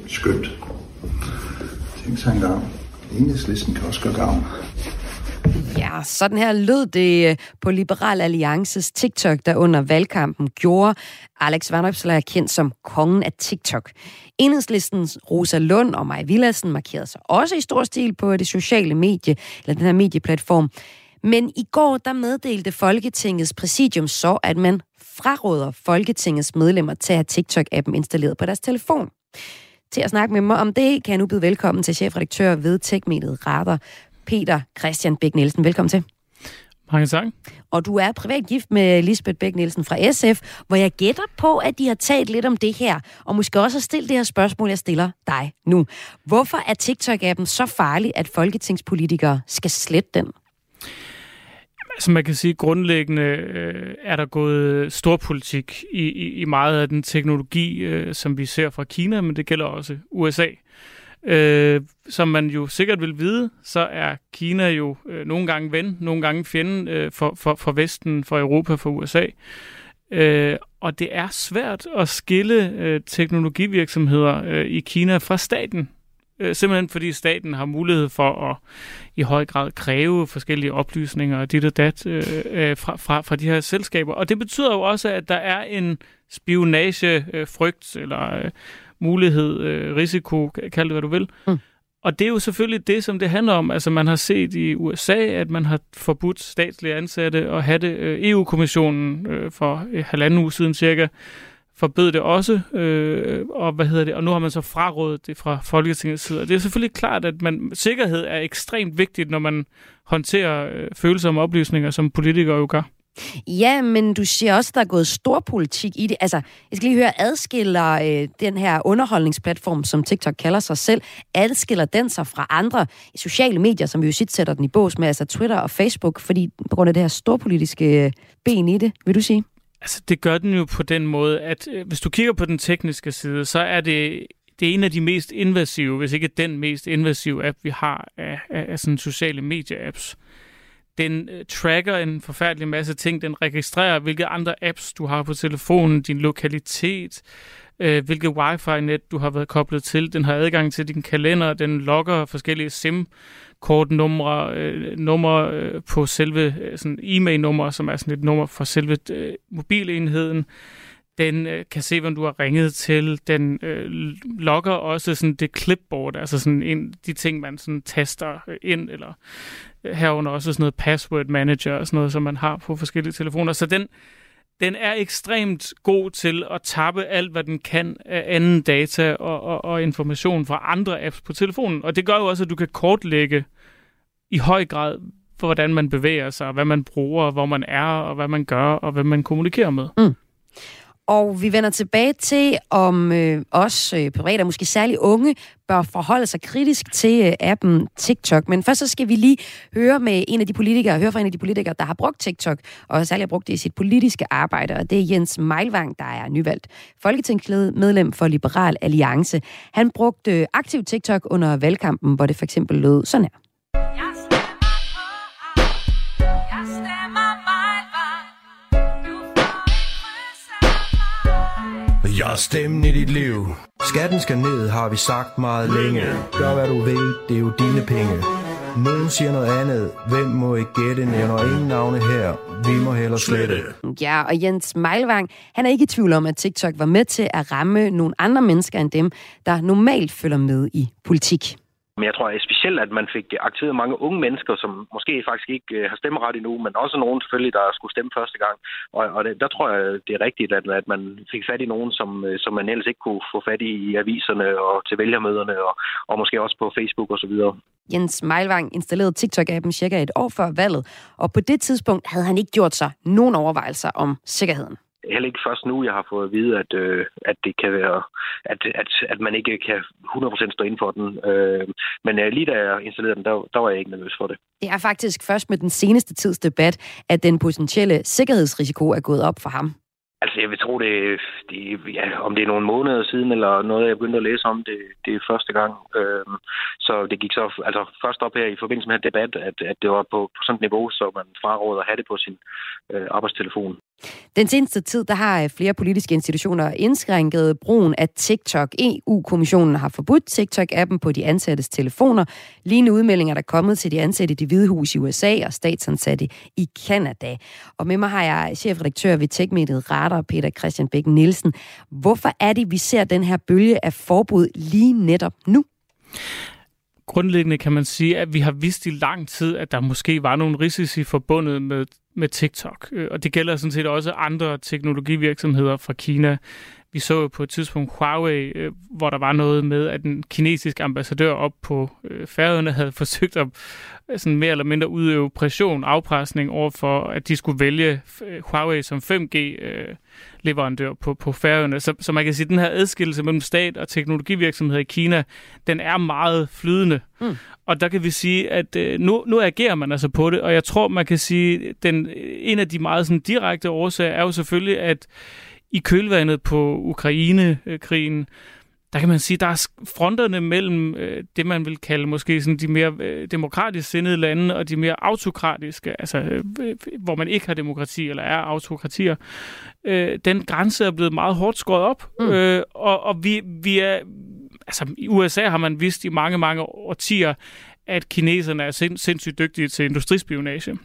Skønt. Tænk sig engang. Enhedslisten kan også gøre gavn. Ja, sådan her lød det øh, på Liberal Alliances TikTok, der under valgkampen gjorde Alex Vanopslagh kendt som kongen af TikTok. Enhedslistens Rosa Lund og Maja Villadsen markerede sig også i stor stil på det sociale medie, eller den her medieplatform. Men i går, der meddelte Folketingets præsidium så, at man fraråder Folketingets medlemmer til at have TikTok-appen installeret på deres telefon. Til at snakke med mig om det, kan jeg nu byde velkommen til chefredaktør ved Tekmediet Radar, Peter Christian Bæk Nielsen. Velkommen til. Mange tak. Og du er privat gift med Lisbeth Bæk Nielsen fra SF, hvor jeg gætter på, at de har talt lidt om det her, og måske også har stillet det her spørgsmål, jeg stiller dig nu. Hvorfor er TikTok-appen så farlig, at folketingspolitikere skal slette den? Altså man kan sige, grundlæggende øh, er der gået storpolitik i, i, i meget af den teknologi, øh, som vi ser fra Kina, men det gælder også USA. Øh, som man jo sikkert vil vide, så er Kina jo øh, nogle gange ven, nogle gange fjende øh, for, for, for Vesten, for Europa, for USA. Øh, og det er svært at skille øh, teknologivirksomheder øh, i Kina fra staten. Øh, simpelthen fordi staten har mulighed for at i høj grad kræve forskellige oplysninger og dit og dat øh, øh, fra, fra, fra de her selskaber. Og det betyder jo også, at der er en spionagefrygt øh, eller øh, mulighed, øh, risiko, kald det hvad du vil. Mm. Og det er jo selvfølgelig det, som det handler om. Altså man har set i USA, at man har forbudt statslige ansatte at have det. Øh, EU-kommissionen øh, for øh, halvanden uge siden cirka forbød det også, øh, og hvad hedder det, og nu har man så frarådet det fra Folketingets side. Og det er selvfølgelig klart, at man, sikkerhed er ekstremt vigtigt, når man håndterer øh, følsomme oplysninger, som politikere jo gør. Ja, men du siger også, at der er gået stor politik i det. Altså, jeg skal lige høre, adskiller øh, den her underholdningsplatform, som TikTok kalder sig selv, adskiller den sig fra andre sociale medier, som vi jo sit sætter den i bås med, altså Twitter og Facebook, fordi på grund af det her storpolitiske øh, ben i det, vil du sige? Altså, det gør den jo på den måde, at øh, hvis du kigger på den tekniske side, så er det det er en af de mest invasive, hvis ikke den mest invasive app, vi har af, af, af sådan sociale medie-apps. Den øh, tracker en forfærdelig masse ting. Den registrerer, hvilke andre apps du har på telefonen, din lokalitet, øh, hvilket wifi-net du har været koblet til. Den har adgang til din kalender. Den logger forskellige SIM-kortnumre, øh, numre øh, på selve øh, sådan e-mail-nummer, som er sådan et nummer for selve øh, mobilenheden. Den øh, kan se, hvem du har ringet til. Den øh, logger også sådan det clipboard, altså sådan en, de ting, man sådan taster øh, ind, eller øh, herunder også sådan noget password manager og sådan noget, som man har på forskellige telefoner. Så den, den er ekstremt god til at tappe alt, hvad den kan af anden data og, og, og information fra andre apps på telefonen. Og det gør jo også, at du kan kortlægge i høj grad, hvordan man bevæger sig, og hvad man bruger, hvor man er, og hvad man gør, og hvad man kommunikerer med. Mm. Og vi vender tilbage til, om øh, os øh, private, måske særligt unge, bør forholde sig kritisk til øh, appen TikTok. Men først så skal vi lige høre med en af de politikere, høre fra en af de politikere, der har brugt TikTok, og særligt har brugt det i sit politiske arbejde, og det er Jens Meilvang, der er nyvalgt folketingsmedlem for Liberal Alliance. Han brugte øh, aktiv TikTok under valgkampen, hvor det for eksempel lød sådan her. Jeg er stemmen i dit liv. Skatten skal ned, har vi sagt meget længe. Gør hvad du vil, det er jo dine penge. Nogen siger noget andet. Hvem må ikke gætte? Nævner ingen navne her. Vi må hellere slette. Ja, og Jens Meilvang, han er ikke i tvivl om, at TikTok var med til at ramme nogle andre mennesker end dem, der normalt følger med i politik. Men jeg tror at specielt, at man fik aktiveret mange unge mennesker, som måske faktisk ikke øh, har stemmeret endnu, men også nogen selvfølgelig, der skulle stemme første gang. Og, og det, der tror jeg, det er rigtigt, at, at man fik fat i nogen, som, øh, som man ellers ikke kunne få fat i i aviserne og til vælgermøderne, og, og måske også på Facebook osv. Jens Meilvang installerede TikTok-appen cirka et år før valget, og på det tidspunkt havde han ikke gjort sig nogen overvejelser om sikkerheden heller ikke først nu, jeg har fået at vide, at, øh, at det kan være, at, at, at man ikke kan 100% stå inden for den. Øh, men øh, lige da jeg installerede den, der, der var jeg ikke nervøs for det. Det er faktisk først med den seneste tids debat, at den potentielle sikkerhedsrisiko er gået op for ham. Altså, jeg vil tro, det, det ja, om det er nogle måneder siden, eller noget, jeg begyndte at læse om, det, det er første gang. Øhm, så det gik så altså, først op her i forbindelse med den debat, at, at det var på, på sådan et niveau, så man fraråder at have det på sin øh, arbejdstelefon. Den seneste tid der har øh, flere politiske institutioner indskrænket brugen af TikTok. EU-kommissionen har forbudt TikTok-appen på de ansattes telefoner. Lignende udmeldinger der er kommet til de ansatte i det hvide hus i USA og statsansatte i Kanada. Og med mig har jeg chefredaktør ved Techmediet Radar, Peter Christian Bæk Nielsen. Hvorfor er det, vi ser den her bølge af forbud lige netop nu? Grundlæggende kan man sige, at vi har vidst i lang tid, at der måske var nogle risici forbundet med med TikTok. Øh, og det gælder sådan set også andre teknologivirksomheder fra Kina. Vi så på et tidspunkt Huawei, øh, hvor der var noget med, at den kinesiske ambassadør op på øh, færøerne havde [LAUGHS] forsøgt at sådan mere eller mindre udøve pression, afpresning over for, at de skulle vælge Huawei som 5G-leverandør på, på færøerne. Så, så man kan sige, at den her adskillelse mellem stat og teknologivirksomheder i Kina, den er meget flydende. Mm. Og der kan vi sige, at øh, nu, nu agerer man altså på det, og jeg tror, man kan sige, den en af de meget sådan, direkte årsager er jo selvfølgelig, at i kølvandet på Ukraine-krigen, der kan man sige, der er fronterne mellem øh, det, man vil kalde måske sådan de mere øh, demokratisk sindede lande og de mere autokratiske, altså øh, hvor man ikke har demokrati eller er autokratier. Øh, den grænse er blevet meget hårdt skåret op, mm. øh, og, og vi, vi er, altså i USA har man vist i mange, mange årtier, at kineserne er sind, sindssygt dygtige til industrispionage.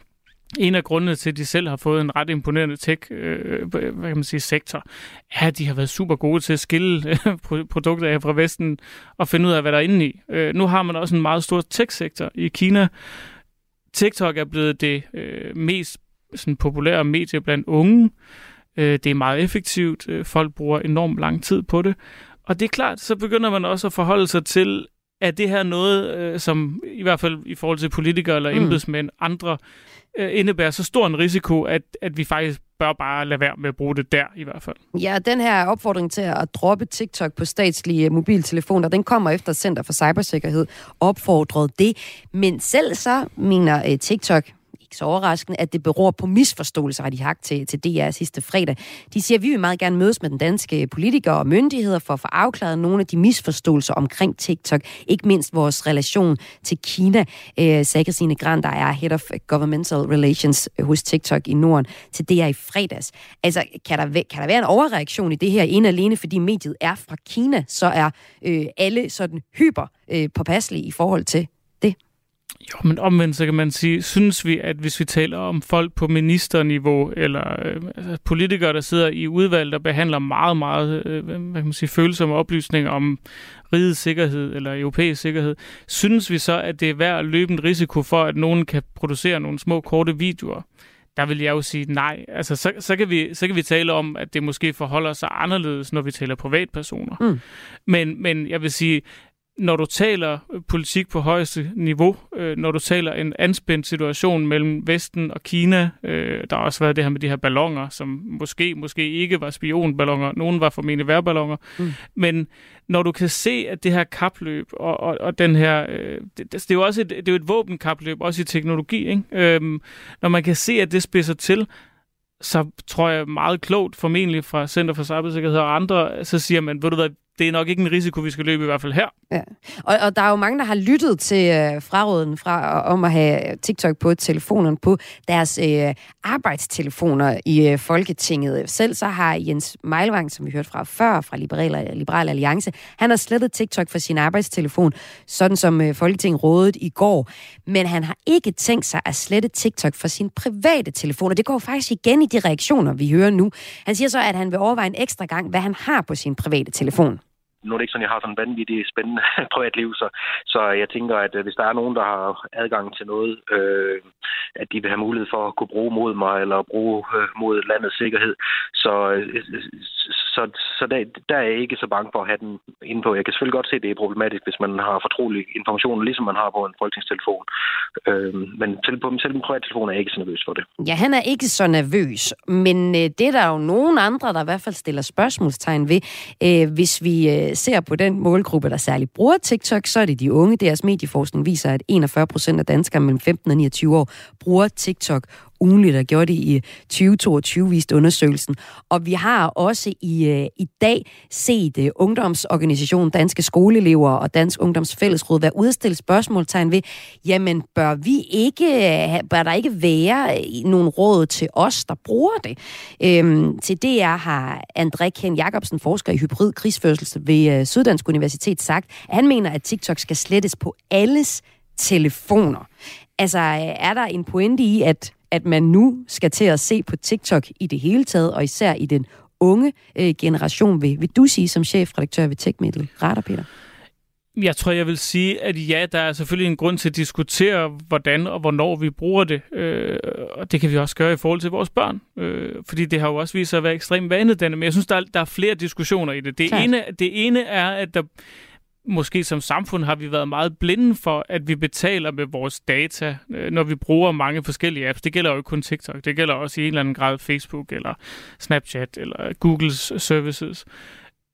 En af grundene til, at de selv har fået en ret imponerende tech øh, hvad kan man sige, sektor, er, at de har været super gode til at skille øh, produkter af fra Vesten og finde ud af, hvad der er inde i. Øh, nu har man også en meget stor tech-sektor i Kina. TikTok er blevet det øh, mest sådan, populære medie blandt unge. Øh, det er meget effektivt. Øh, folk bruger enormt lang tid på det. Og det er klart, så begynder man også at forholde sig til, er det her noget, øh, som i hvert fald i forhold til politikere eller mm. embedsmænd, andre, øh, indebærer så stor en risiko, at, at vi faktisk bør bare lade være med at bruge det der i hvert fald. Ja, den her opfordring til at droppe TikTok på statslige mobiltelefoner, den kommer efter Center for Cybersikkerhed opfordrede det. Men selv så mener TikTok, ikke så overraskende, at det beror på misforståelser, har de hagt til, til DR sidste fredag. De siger, at vi vil meget gerne mødes med den danske politikere og myndigheder for at få afklaret nogle af de misforståelser omkring TikTok, ikke mindst vores relation til Kina, øh, sagde Christine Grand, der er Head of Governmental Relations øh, hos TikTok i Norden, til DR i fredags. Altså, kan der, kan der være en overreaktion i det her, en alene fordi mediet er fra Kina, så er øh, alle sådan hyper øh, påpasselige i forhold til jo, men omvendt så kan man sige, synes vi, at hvis vi taler om folk på ministerniveau, eller øh, altså politikere, der sidder i udvalg, der behandler meget, meget øh, hvad kan man sige, følsomme oplysninger om rigets sikkerhed eller europæisk sikkerhed, synes vi så, at det er værd at løbe en risiko for, at nogen kan producere nogle små, korte videoer? der vil jeg jo sige nej. Altså, så, så, kan vi, så kan vi tale om, at det måske forholder sig anderledes, når vi taler privatpersoner. Mm. Men, men jeg vil sige, når du taler politik på højeste niveau, øh, når du taler en anspændt situation mellem Vesten og Kina, øh, der har også været det her med de her ballonger, som måske, måske ikke var spionballoner, nogen var formentlig værballoner, mm. men når du kan se, at det her kapløb, og, og, og den her, øh, det, det, er jo også et, det er jo et våbenkapløb, også i teknologi, ikke? Øhm, når man kan se, at det spidser til, så tror jeg meget klogt, formentlig fra Center for Cybersikkerhed og andre, så siger man, ved du hvad, det er nok ikke en risiko, vi skal løbe i hvert fald her. Ja. Og, og der er jo mange, der har lyttet til øh, fraråden fra, øh, om at have TikTok på telefonerne på deres øh, arbejdstelefoner i øh, Folketinget. Selv så har Jens Meilvang, som vi hørte fra før, fra Liberal, Liberal Alliance, han har slettet TikTok fra sin arbejdstelefon, sådan som øh, Folketinget rådede i går. Men han har ikke tænkt sig at slette TikTok fra sin private telefon, og det går faktisk igen i de reaktioner, vi hører nu. Han siger så, at han vil overveje en ekstra gang, hvad han har på sin private telefon nu er det ikke sådan, jeg har sådan en vanvittig spændende [LAUGHS] privatliv, så, så jeg tænker, at øh, hvis der er nogen, der har adgang til noget, øh, at de vil have mulighed for at kunne bruge mod mig, eller bruge øh, mod landets sikkerhed, så, øh, så, så der, der er jeg ikke så bange for at have den inde på. Jeg kan selvfølgelig godt se, at det er problematisk, hvis man har fortrolig information, ligesom man har på en folketingstelefon. Øh, men selv på selv på privat telefon er jeg ikke så nervøs for det. Ja, han er ikke så nervøs, men øh, det er der jo nogen andre, der i hvert fald stiller spørgsmålstegn ved. Øh, hvis vi øh, ser på den målgruppe, der særligt bruger TikTok, så er det de unge. Deres medieforskning viser, at 41 procent af danskere mellem 15 og 29 år bruger TikTok ugenligt, der gjorde det i 2022, viste undersøgelsen. Og vi har også i, øh, i dag set uh, ungdomsorganisationen Danske Skoleelever og Dansk Ungdoms Fællesråd være udstille spørgsmålstegn ved, jamen bør vi ikke, øh, bør der ikke være øh, nogen råd til os, der bruger det? Øhm, til DR har André Ken Jacobsen, forsker i hybrid krigsførsel ved øh, Syddansk Universitet, sagt, at han mener, at TikTok skal slettes på alles telefoner. Altså, er der en pointe i, at at man nu skal til at se på TikTok i det hele taget, og især i den unge øh, generation, vil, vil du sige som chefredaktør ved TechMiddel? Radar, Peter? Jeg tror, jeg vil sige, at ja, der er selvfølgelig en grund til at diskutere, hvordan og hvornår vi bruger det. Øh, og det kan vi også gøre i forhold til vores børn. Øh, fordi det har jo også vist sig at være ekstremt vanedannende. Men jeg synes, der er, der er flere diskussioner i det. Det ene, det ene er, at der måske som samfund har vi været meget blinde for, at vi betaler med vores data, øh, når vi bruger mange forskellige apps. Det gælder jo ikke kun TikTok, det gælder også i en eller anden grad Facebook, eller Snapchat, eller Googles services.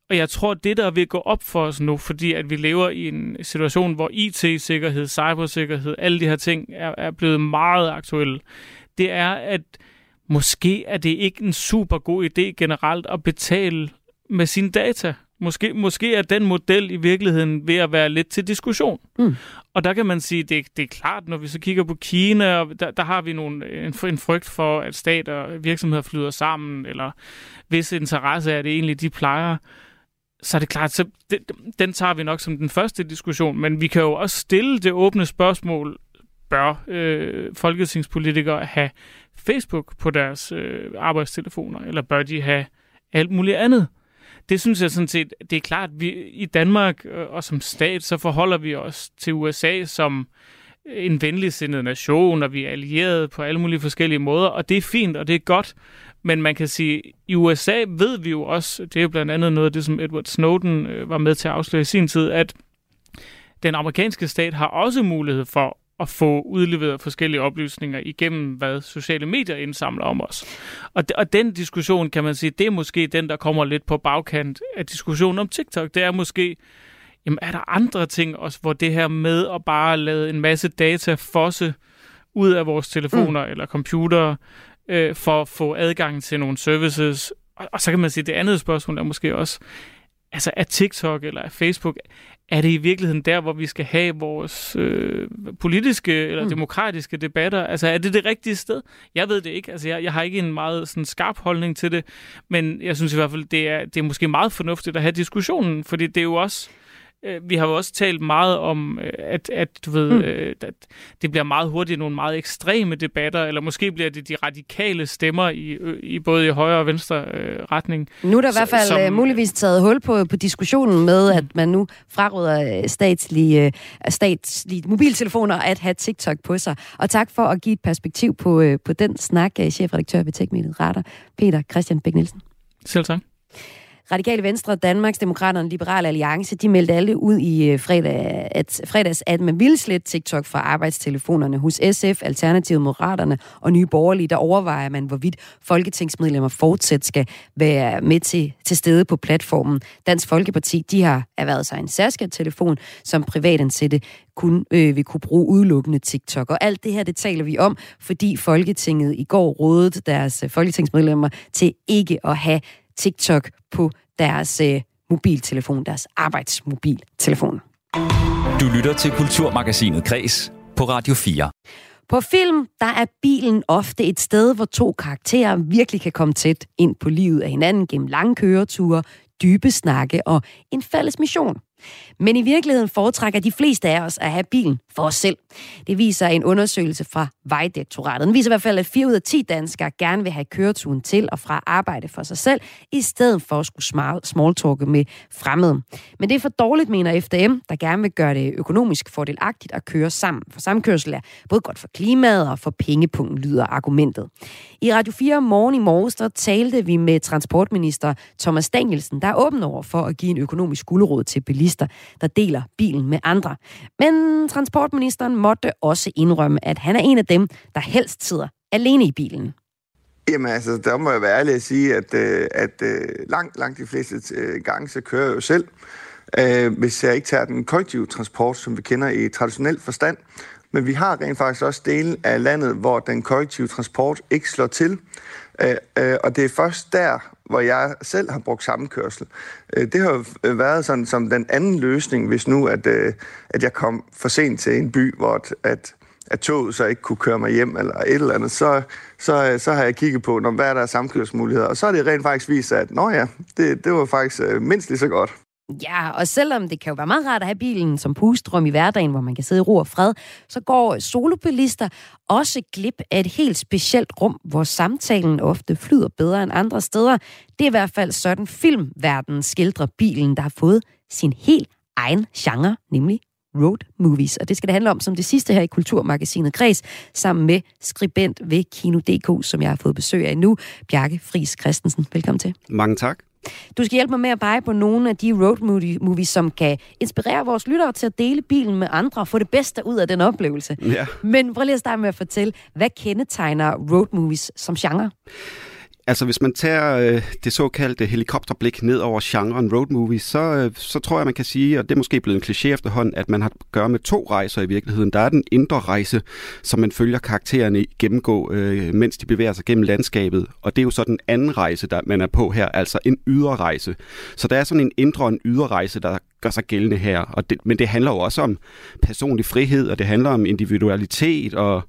Og jeg tror, det der vil gå op for os nu, fordi at vi lever i en situation, hvor IT-sikkerhed, cybersikkerhed, alle de her ting er, er blevet meget aktuelle, det er, at måske er det ikke en super god idé generelt at betale med sine data. Måske, måske er den model i virkeligheden ved at være lidt til diskussion. Mm. Og der kan man sige, det, det er klart, når vi så kigger på Kina, og der, der har vi nogle, en, en frygt for, at stater og virksomheder flyder sammen, eller hvis interesse er det egentlig, de plejer. Så er det klart, så det, den tager vi nok som den første diskussion, men vi kan jo også stille det åbne spørgsmål, bør øh, folketingspolitikere have Facebook på deres øh, arbejdstelefoner, eller bør de have alt muligt andet? Det synes jeg sådan set, det er klart, vi i Danmark øh, og som stat, så forholder vi os til USA som en venligsindet nation, og vi er allieret på alle mulige forskellige måder, og det er fint, og det er godt. Men man kan sige, i USA ved vi jo også, det er jo blandt andet noget af det, som Edward Snowden øh, var med til at afsløre i sin tid, at den amerikanske stat har også mulighed for at få udleveret forskellige oplysninger igennem, hvad sociale medier indsamler om os. Og, de, og den diskussion, kan man sige, det er måske den, der kommer lidt på bagkant af diskussionen om TikTok. Det er måske, jamen er der andre ting også, hvor det her med at bare lade en masse data fosse ud af vores telefoner mm. eller computere, øh, for at få adgang til nogle services. Og, og så kan man sige, det andet spørgsmål er måske også, altså er TikTok eller er Facebook, er det i virkeligheden der, hvor vi skal have vores øh, politiske eller mm. demokratiske debatter? Altså, er det det rigtige sted? Jeg ved det ikke. Altså, jeg, jeg har ikke en meget sådan, skarp holdning til det, men jeg synes i hvert fald, det er, det er måske meget fornuftigt at have diskussionen, fordi det er jo også Øh, vi har jo også talt meget om, øh, at, at du ved, mm. øh, at det bliver meget hurtigt nogle meget ekstreme debatter, eller måske bliver det de radikale stemmer i, i både i højre og venstre øh, retning. Nu er der i hvert fald som, muligvis taget hul på, på diskussionen med, at man nu fraråder statslige, statslige mobiltelefoner at have TikTok på sig. Og tak for at give et perspektiv på, på den snak, chefredaktør ved TechMediet Radar, Peter Christian Bæk Nielsen. Selv tak. Radikale Venstre, Danmarks Demokraterne og Liberale Alliance, de meldte alle ud i øh, fredag, at, fredags, at man ville slette TikTok fra arbejdstelefonerne. Hos SF, Alternativet Moderaterne og Nye Borgerlige, der overvejer man, hvorvidt folketingsmedlemmer fortsat skal være med til, til stede på platformen. Dansk Folkeparti, de har erhvervet sig en særskilt telefon, som privatansætte kun øh, vil kunne bruge udelukkende TikTok. Og alt det her, det taler vi om, fordi Folketinget i går rådede deres øh, folketingsmedlemmer til ikke at have TikTok på deres øh, mobiltelefon, deres arbejdsmobiltelefon. Du lytter til Kulturmagasinet Kres på Radio 4. På film, der er bilen ofte et sted, hvor to karakterer virkelig kan komme tæt ind på livet af hinanden gennem lange køreture, dybe snakke og en fælles mission. Men i virkeligheden foretrækker de fleste af os at have bilen for os selv. Det viser en undersøgelse fra Vejdirektoratet. Den viser i hvert fald, at 4 ud af 10 danskere gerne vil have køreturen til og fra arbejde for sig selv, i stedet for at skulle smalltalke med fremmede. Men det er for dårligt, mener FDM, der gerne vil gøre det økonomisk fordelagtigt at køre sammen. For samkørsel er både godt for klimaet og for pengepunkten, lyder argumentet. I Radio 4 morgen i morges, der talte vi med transportminister Thomas Danielsen, der er åben over for at give en økonomisk guldråd til bilister, der deler bilen med andre. Men transportministeren måtte også indrømme, at han er en af dem, der helst sidder alene i bilen. Jamen altså, der må jeg være ærlig at sige, at, øh, at øh, langt, langt de fleste øh, gange, så kører jeg jo selv. Hvis jeg ikke tager den kollektive transport, som vi kender i traditionel forstand. Men vi har rent faktisk også dele af landet, hvor den kollektive transport ikke slår til. Og det er først der, hvor jeg selv har brugt sammenkørsel. Øh, det har øh, været sådan som den anden løsning, hvis nu, at, øh, at jeg kom for sent til en by, hvor at, at toget så ikke kunne køre mig hjem eller et eller andet, så, så, så har jeg kigget på, når, hvad er der samkørsmuligheder. Og så er det rent faktisk vist at nå ja, det, det var faktisk mindst lige så godt. Ja, og selvom det kan jo være meget rart at have bilen som pustrum i hverdagen, hvor man kan sidde i ro og fred, så går solobilister også glip af et helt specielt rum, hvor samtalen ofte flyder bedre end andre steder. Det er i hvert fald sådan filmverdenen skildrer bilen, der har fået sin helt egen genre, nemlig road movies. Og det skal det handle om som det sidste her i Kulturmagasinet Græs, sammen med skribent ved Kino.dk, som jeg har fået besøg af nu, Bjarke Fris Christensen. Velkommen til. Mange tak. Du skal hjælpe mig med at pege på nogle af de road movies, som kan inspirere vores lyttere til at dele bilen med andre og få det bedste ud af den oplevelse. Ja. Men prøv lige at starte med at fortælle, hvad kendetegner road movies som genre? Altså, hvis man tager øh, det såkaldte helikopterblik ned over genren road movie, så, øh, så tror jeg, man kan sige, og det er måske blevet en kliché efterhånden, at man har at gøre med to rejser i virkeligheden. Der er den indre rejse, som man følger karaktererne gennemgå, øh, mens de bevæger sig gennem landskabet. Og det er jo så den anden rejse, der man er på her, altså en ydre rejse. Så der er sådan en indre og en ydre rejse, der gør sig gældende her. Og det, men det handler jo også om personlig frihed, og det handler om individualitet og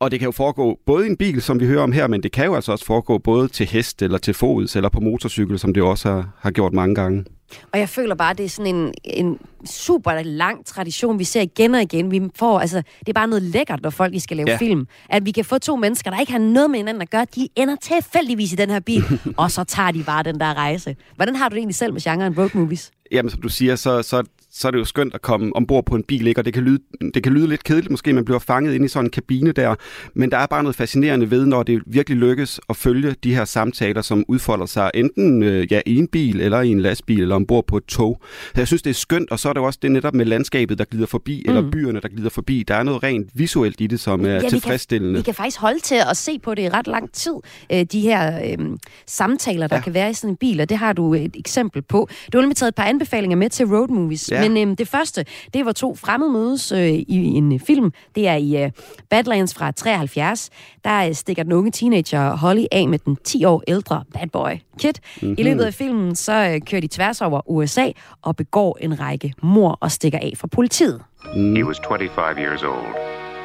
og det kan jo foregå både i en bil, som vi hører om her, men det kan jo altså også foregå både til hest eller til fods eller på motorcykel, som det også har, har gjort mange gange. Og jeg føler bare, at det er sådan en, en super lang tradition, vi ser igen og igen. Vi får, altså, det er bare noget lækkert, når folk skal lave ja. film. At vi kan få to mennesker, der ikke har noget med hinanden at gøre, de ender tilfældigvis i den her bil, [LAUGHS] og så tager de bare den der rejse. Hvordan har du det egentlig selv med genren road movies? Jamen, som du siger, så, så så er det jo skønt at komme ombord på en bil, ikke? og det kan, lyde, det kan lyde lidt kedeligt, måske man bliver fanget ind i sådan en kabine der, men der er bare noget fascinerende ved, når det virkelig lykkes at følge de her samtaler, som udfolder sig enten øh, ja, i en bil, eller i en lastbil, eller ombord på et tog. Så jeg synes, det er skønt, og så er det også det netop med landskabet, der glider forbi, mm. eller byerne, der glider forbi. Der er noget rent visuelt i det, som er ja, tilfredsstillende. Vi kan, vi kan faktisk holde til at se på det i ret lang tid, øh, de her øh, samtaler, der ja. kan være i sådan en bil, og det har du et eksempel på. Du har nemlig taget et par anbefalinger med til road movies, ja. Men øhm, det første, det var to fremmede mødes øh, i en øh, film. Det er i øh, Badlands fra 73. Der øh, stikker den unge teenager Holly af med den 10 år ældre bad boy Kid. Mm-hmm. I løbet af filmen så øh, kører de tværs over USA og begår en række mor og stikker af fra politiet. Mm. He was 25 years old.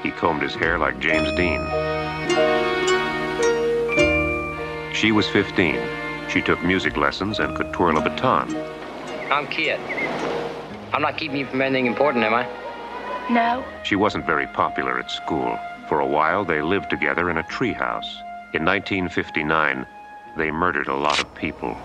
He combed his hair like James Dean. She was 15. She took music lessons and could twirl a baton. I'm Kid. I'm not keeping you from anything important, am I? No. She wasn't very popular at school. For a while, they lived together in a treehouse. In 1959, they murdered a lot of people.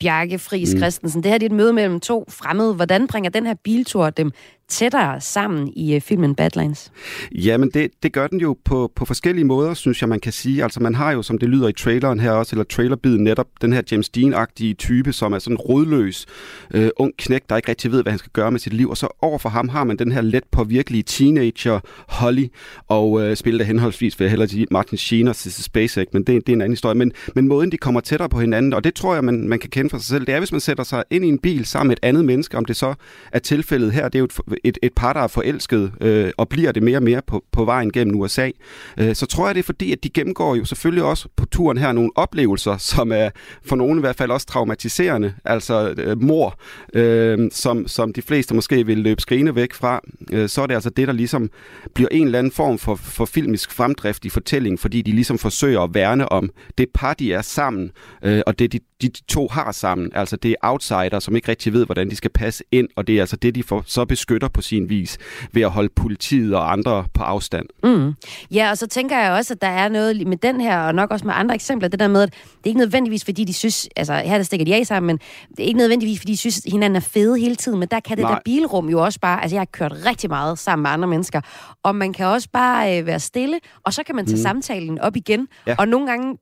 Bjarke Friis mm. Christensen, det her er et møde mellem to fremmede. Hvordan bringer den her biltur dem tættere sammen i øh, filmen Badlands? Jamen, det, det gør den jo på, på forskellige måder, synes jeg, man kan sige. Altså, man har jo, som det lyder i traileren her også, eller trailerbiden netop, den her James Dean-agtige type, som er sådan en rodløs, øh, ung knæk, der ikke rigtig ved, hvad han skal gøre med sit liv. Og så overfor ham har man den her let påvirkelige teenager, Holly, og øh, spillet af henholdsvis, vil jeg hellere sige, Martin Sheen og Sissy Spacek, men det, det er en anden historie. Men, men måden, de kommer tættere på hinanden, og det tror jeg, man, man kan kende for sig selv, det er, hvis man sætter sig ind i en bil sammen med et andet menneske, om det så er tilfældet her, det er jo et, et, et par, der er forelsket, øh, og bliver det mere og mere på, på vejen gennem USA, øh, så tror jeg, det er fordi, at de gennemgår jo selvfølgelig også på turen her nogle oplevelser, som er for nogen i hvert fald også traumatiserende, altså øh, mor, øh, som, som de fleste måske vil løbe skrine væk fra, øh, så er det altså det, der ligesom bliver en eller anden form for, for filmisk fremdrift i fortællingen, fordi de ligesom forsøger at værne om det par, de er sammen, øh, og det, de de to har sammen. Altså det er outsider, som ikke rigtig ved, hvordan de skal passe ind, og det er altså det, de får, så beskytter på sin vis ved at holde politiet og andre på afstand. Mm. Ja, og så tænker jeg også, at der er noget med den her, og nok også med andre eksempler, det der med, at det er ikke nødvendigvis, fordi de synes, altså her der stikker de af sammen, men det er ikke nødvendigvis, fordi de synes, at hinanden er fede hele tiden, men der kan det Nej. der bilrum jo også bare, altså jeg har kørt rigtig meget sammen med andre mennesker, og man kan også bare øh, være stille, og så kan man tage mm. samtalen op igen, ja. og nogle gange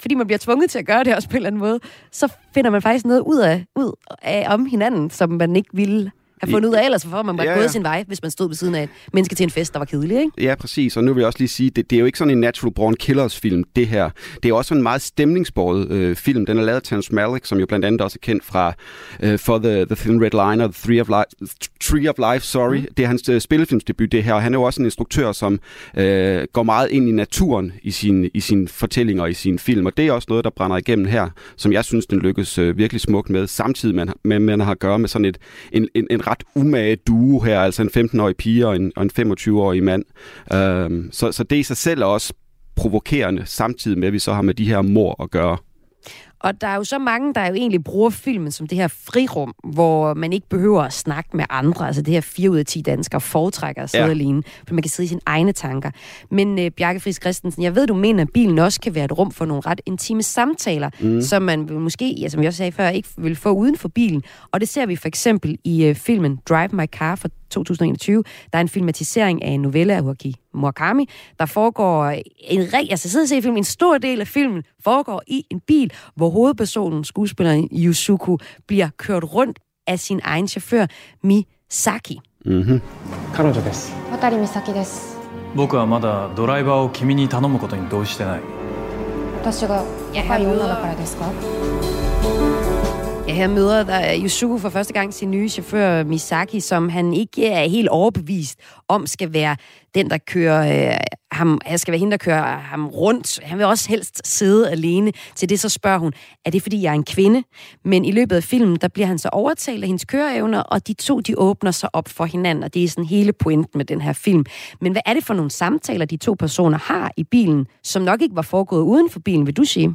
fordi man bliver tvunget til at gøre det også på en eller anden måde, så finder man faktisk noget ud af, ud af om hinanden, som man ikke ville have fundet ud af, ellers får man bare ja, ja. gået sin vej, hvis man stod ved siden af et menneske til en fest, der var kedelig, ikke? Ja, præcis. Og nu vil jeg også lige sige, det, det er jo ikke sådan en Natural Born Killers film, det her. Det er også en meget stemningsbordet øh, film. Den er lavet af Terrence Malick, som jo blandt andet også er kendt fra øh, For the, the Thin Red Line og The Three of Life, Tree of Life, sorry. Mm. Det er hans øh, spillefilmsdebut, det her. Og han er jo også en instruktør, som øh, går meget ind i naturen i sin, i sin fortællinger og i sin film. Og det er også noget, der brænder igennem her, som jeg synes, den lykkes øh, virkelig smukt med, samtidig med, med, man har at gøre med sådan et, en, en, en ret umage duo her, altså en 15-årig pige og en, og en 25-årig mand. Øhm, så, så det i sig selv er også provokerende, samtidig med, at vi så har med de her mor at gøre. Og der er jo så mange, der jo egentlig bruger filmen som det her frirum, hvor man ikke behøver at snakke med andre. Altså det her 4 ud af 10 danskere foretrækker at sidde ja. alene, for man kan sidde i sine egne tanker. Men uh, Bjarke Friis Christensen, jeg ved, du mener, at bilen også kan være et rum for nogle ret intime samtaler, mm. som man måske, ja, som jeg også sagde før, ikke vil få uden for bilen. Og det ser vi for eksempel i uh, filmen Drive My Car fra 2021. Der er en filmatisering af en novelle af Haruki Murakami, der foregår en altså sidder og se film, en stor del af filmen foregår i en bil, hvor hovedpersonen, skuespilleren Yusuku, bliver kørt rundt af sin egen chauffør, Misaki. Mm-hmm. 彼女です渡美咲です僕はまだドライバーを君に頼むことに同意してない私が若い女だからですか Ja, her møder der Yusuke for første gang sin nye chauffør Misaki, som han ikke er helt overbevist om skal være den, der kører øh, ham, øh, skal være hende, der kører ham rundt. Han vil også helst sidde alene. Til det så spørger hun, er det fordi jeg er en kvinde? Men i løbet af filmen, der bliver han så overtalt af hendes køreevner, og de to, de åbner sig op for hinanden, og det er sådan hele pointen med den her film. Men hvad er det for nogle samtaler, de to personer har i bilen, som nok ikke var foregået uden for bilen, vil du sige?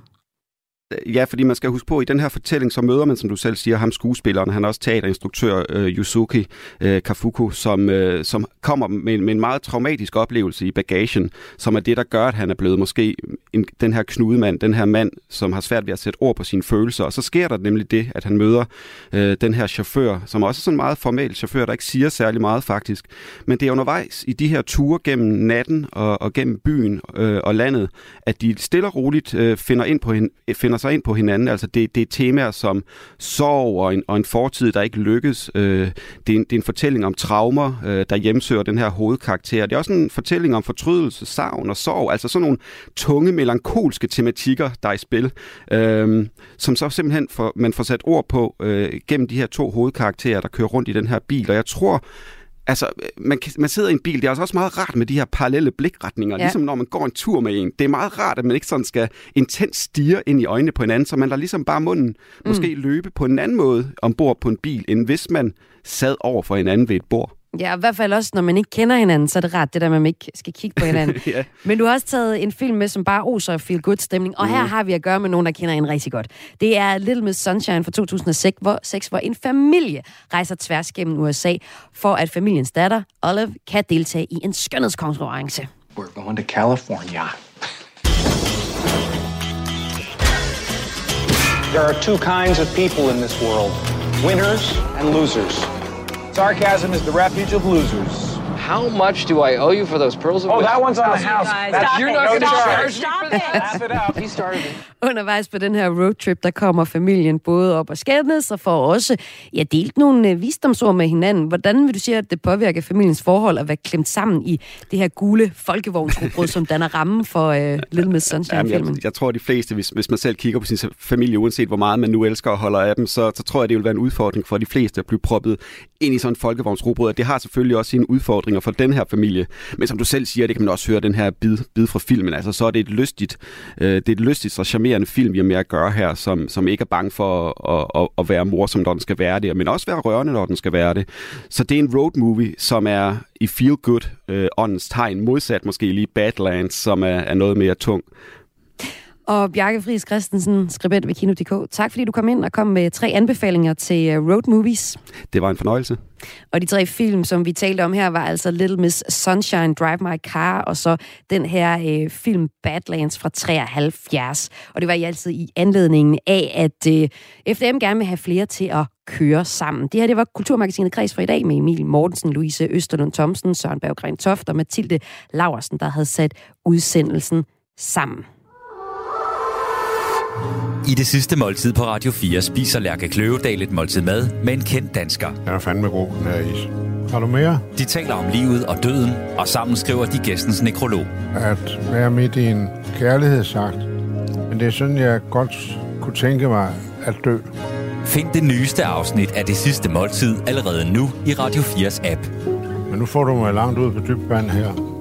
Ja, fordi man skal huske på, at i den her fortælling, så møder man, som du selv siger, ham skuespilleren. Han er også teaterinstruktør, øh, Yusuki øh, Kafuku, som, øh, som kommer med, med en meget traumatisk oplevelse i bagagen, som er det, der gør, at han er blevet måske en, den her knudemand, den her mand, som har svært ved at sætte ord på sine følelser. Og så sker der nemlig det, at han møder øh, den her chauffør, som også er sådan en meget formel chauffør, der ikke siger særlig meget faktisk. Men det er undervejs i de her ture gennem natten og, og gennem byen øh, og landet, at de stille og roligt øh, finder, ind på, finder finder sig ind på hinanden. Altså det, det er temaer som sorg og en, og en fortid, der ikke lykkes. Øh, det, er en, det er en fortælling om traumer, øh, der hjemsøger den her hovedkarakter. Det er også en fortælling om fortrydelse, savn og sorg. Altså sådan nogle tunge, melankolske tematikker, der er i spil, øh, som så simpelthen for, man får sat ord på øh, gennem de her to hovedkarakterer, der kører rundt i den her bil. Og jeg tror, Altså, man, man sidder i en bil, det er også meget rart med de her parallelle blikretninger, ja. ligesom når man går en tur med en. Det er meget rart, at man ikke sådan skal intens stige ind i øjnene på hinanden, så man lader ligesom bare munden mm. måske løbe på en anden måde ombord på en bil, end hvis man sad over for hinanden ved et bord. Ja, i hvert fald også, når man ikke kender hinanden, så er det ret, det der, man ikke skal kigge på [LAUGHS] hinanden. ja. Men du har også taget en film med, som bare oser feel good stemning, og mm. her har vi at gøre med nogen, der kender en rigtig godt. Det er Little Miss Sunshine fra 2006, hvor, 6, hvor en familie rejser tværs gennem USA, for at familiens datter, Olive, kan deltage i en skønhedskonkurrence. We're going to California. There are two kinds of people in this world, winners and losers. Sarcasm is the refuge of losers. How much do I owe you for those pearls of Oh, that one's on the house. That's, you're not going to charge Stop me for that. He started it. Undervejs på den her roadtrip, der kommer familien både op og skændes, og får også ja, delt nogle uh, visdomsord med hinanden. Hvordan vil du sige, at det påvirker familiens forhold at være klemt sammen i det her gule folkevognsrugbrød, som danner rammen for uh, Little Miss Sunshine-filmen? Jeg, jeg tror, at de fleste, hvis, hvis man selv kigger på sin familie, uanset hvor meget man nu elsker og holder af dem, så, så tror jeg, det vil være en udfordring for de fleste at blive proppet ind i sådan en folkevognsrugbrød. Det har selvfølgelig også sine udfordringer for den her familie. Men som du selv siger, det kan man også høre den her bid, bid fra filmen. Altså, så er det et lystigt, øh, det er et lystigt og charmerende film, vi har med at gøre her, som, som ikke er bange for at, at, at være morsom, når den skal være det, men også være rørende, når den skal være det. Så det er en road movie, som er i feel good øh, åndens tegn, modsat måske lige Badlands, som er, er noget mere tung. Og Bjarke Friis Christensen, skribent ved Kino.dk. Tak fordi du kom ind og kom med tre anbefalinger til øh, road movies. Det var en fornøjelse. Og de tre film, som vi talte om her, var altså Little Miss Sunshine, Drive My Car, og så den her øh, film Badlands fra 73. Og det var i altid i anledningen af, at øh, FDM gerne vil have flere til at køre sammen. Det her det var Kulturmagasinet Kreds for i dag med Emil Mortensen, Louise Østerlund Thomsen, Søren Berggren Toft og Mathilde Laversen, der havde sat udsendelsen sammen. I det sidste måltid på Radio 4 spiser Lærke Kløvedal et måltid mad med en kendt dansker. Jeg er fandme god, den her is. Har du mere? De taler om livet og døden, og sammen skriver de gæstens nekrolog. At være midt i en kærlighedsagt. Men det er sådan, jeg godt kunne tænke mig at dø. Find det nyeste afsnit af det sidste måltid allerede nu i Radio 4's app. Men nu får du mig langt ud på dybt vand her.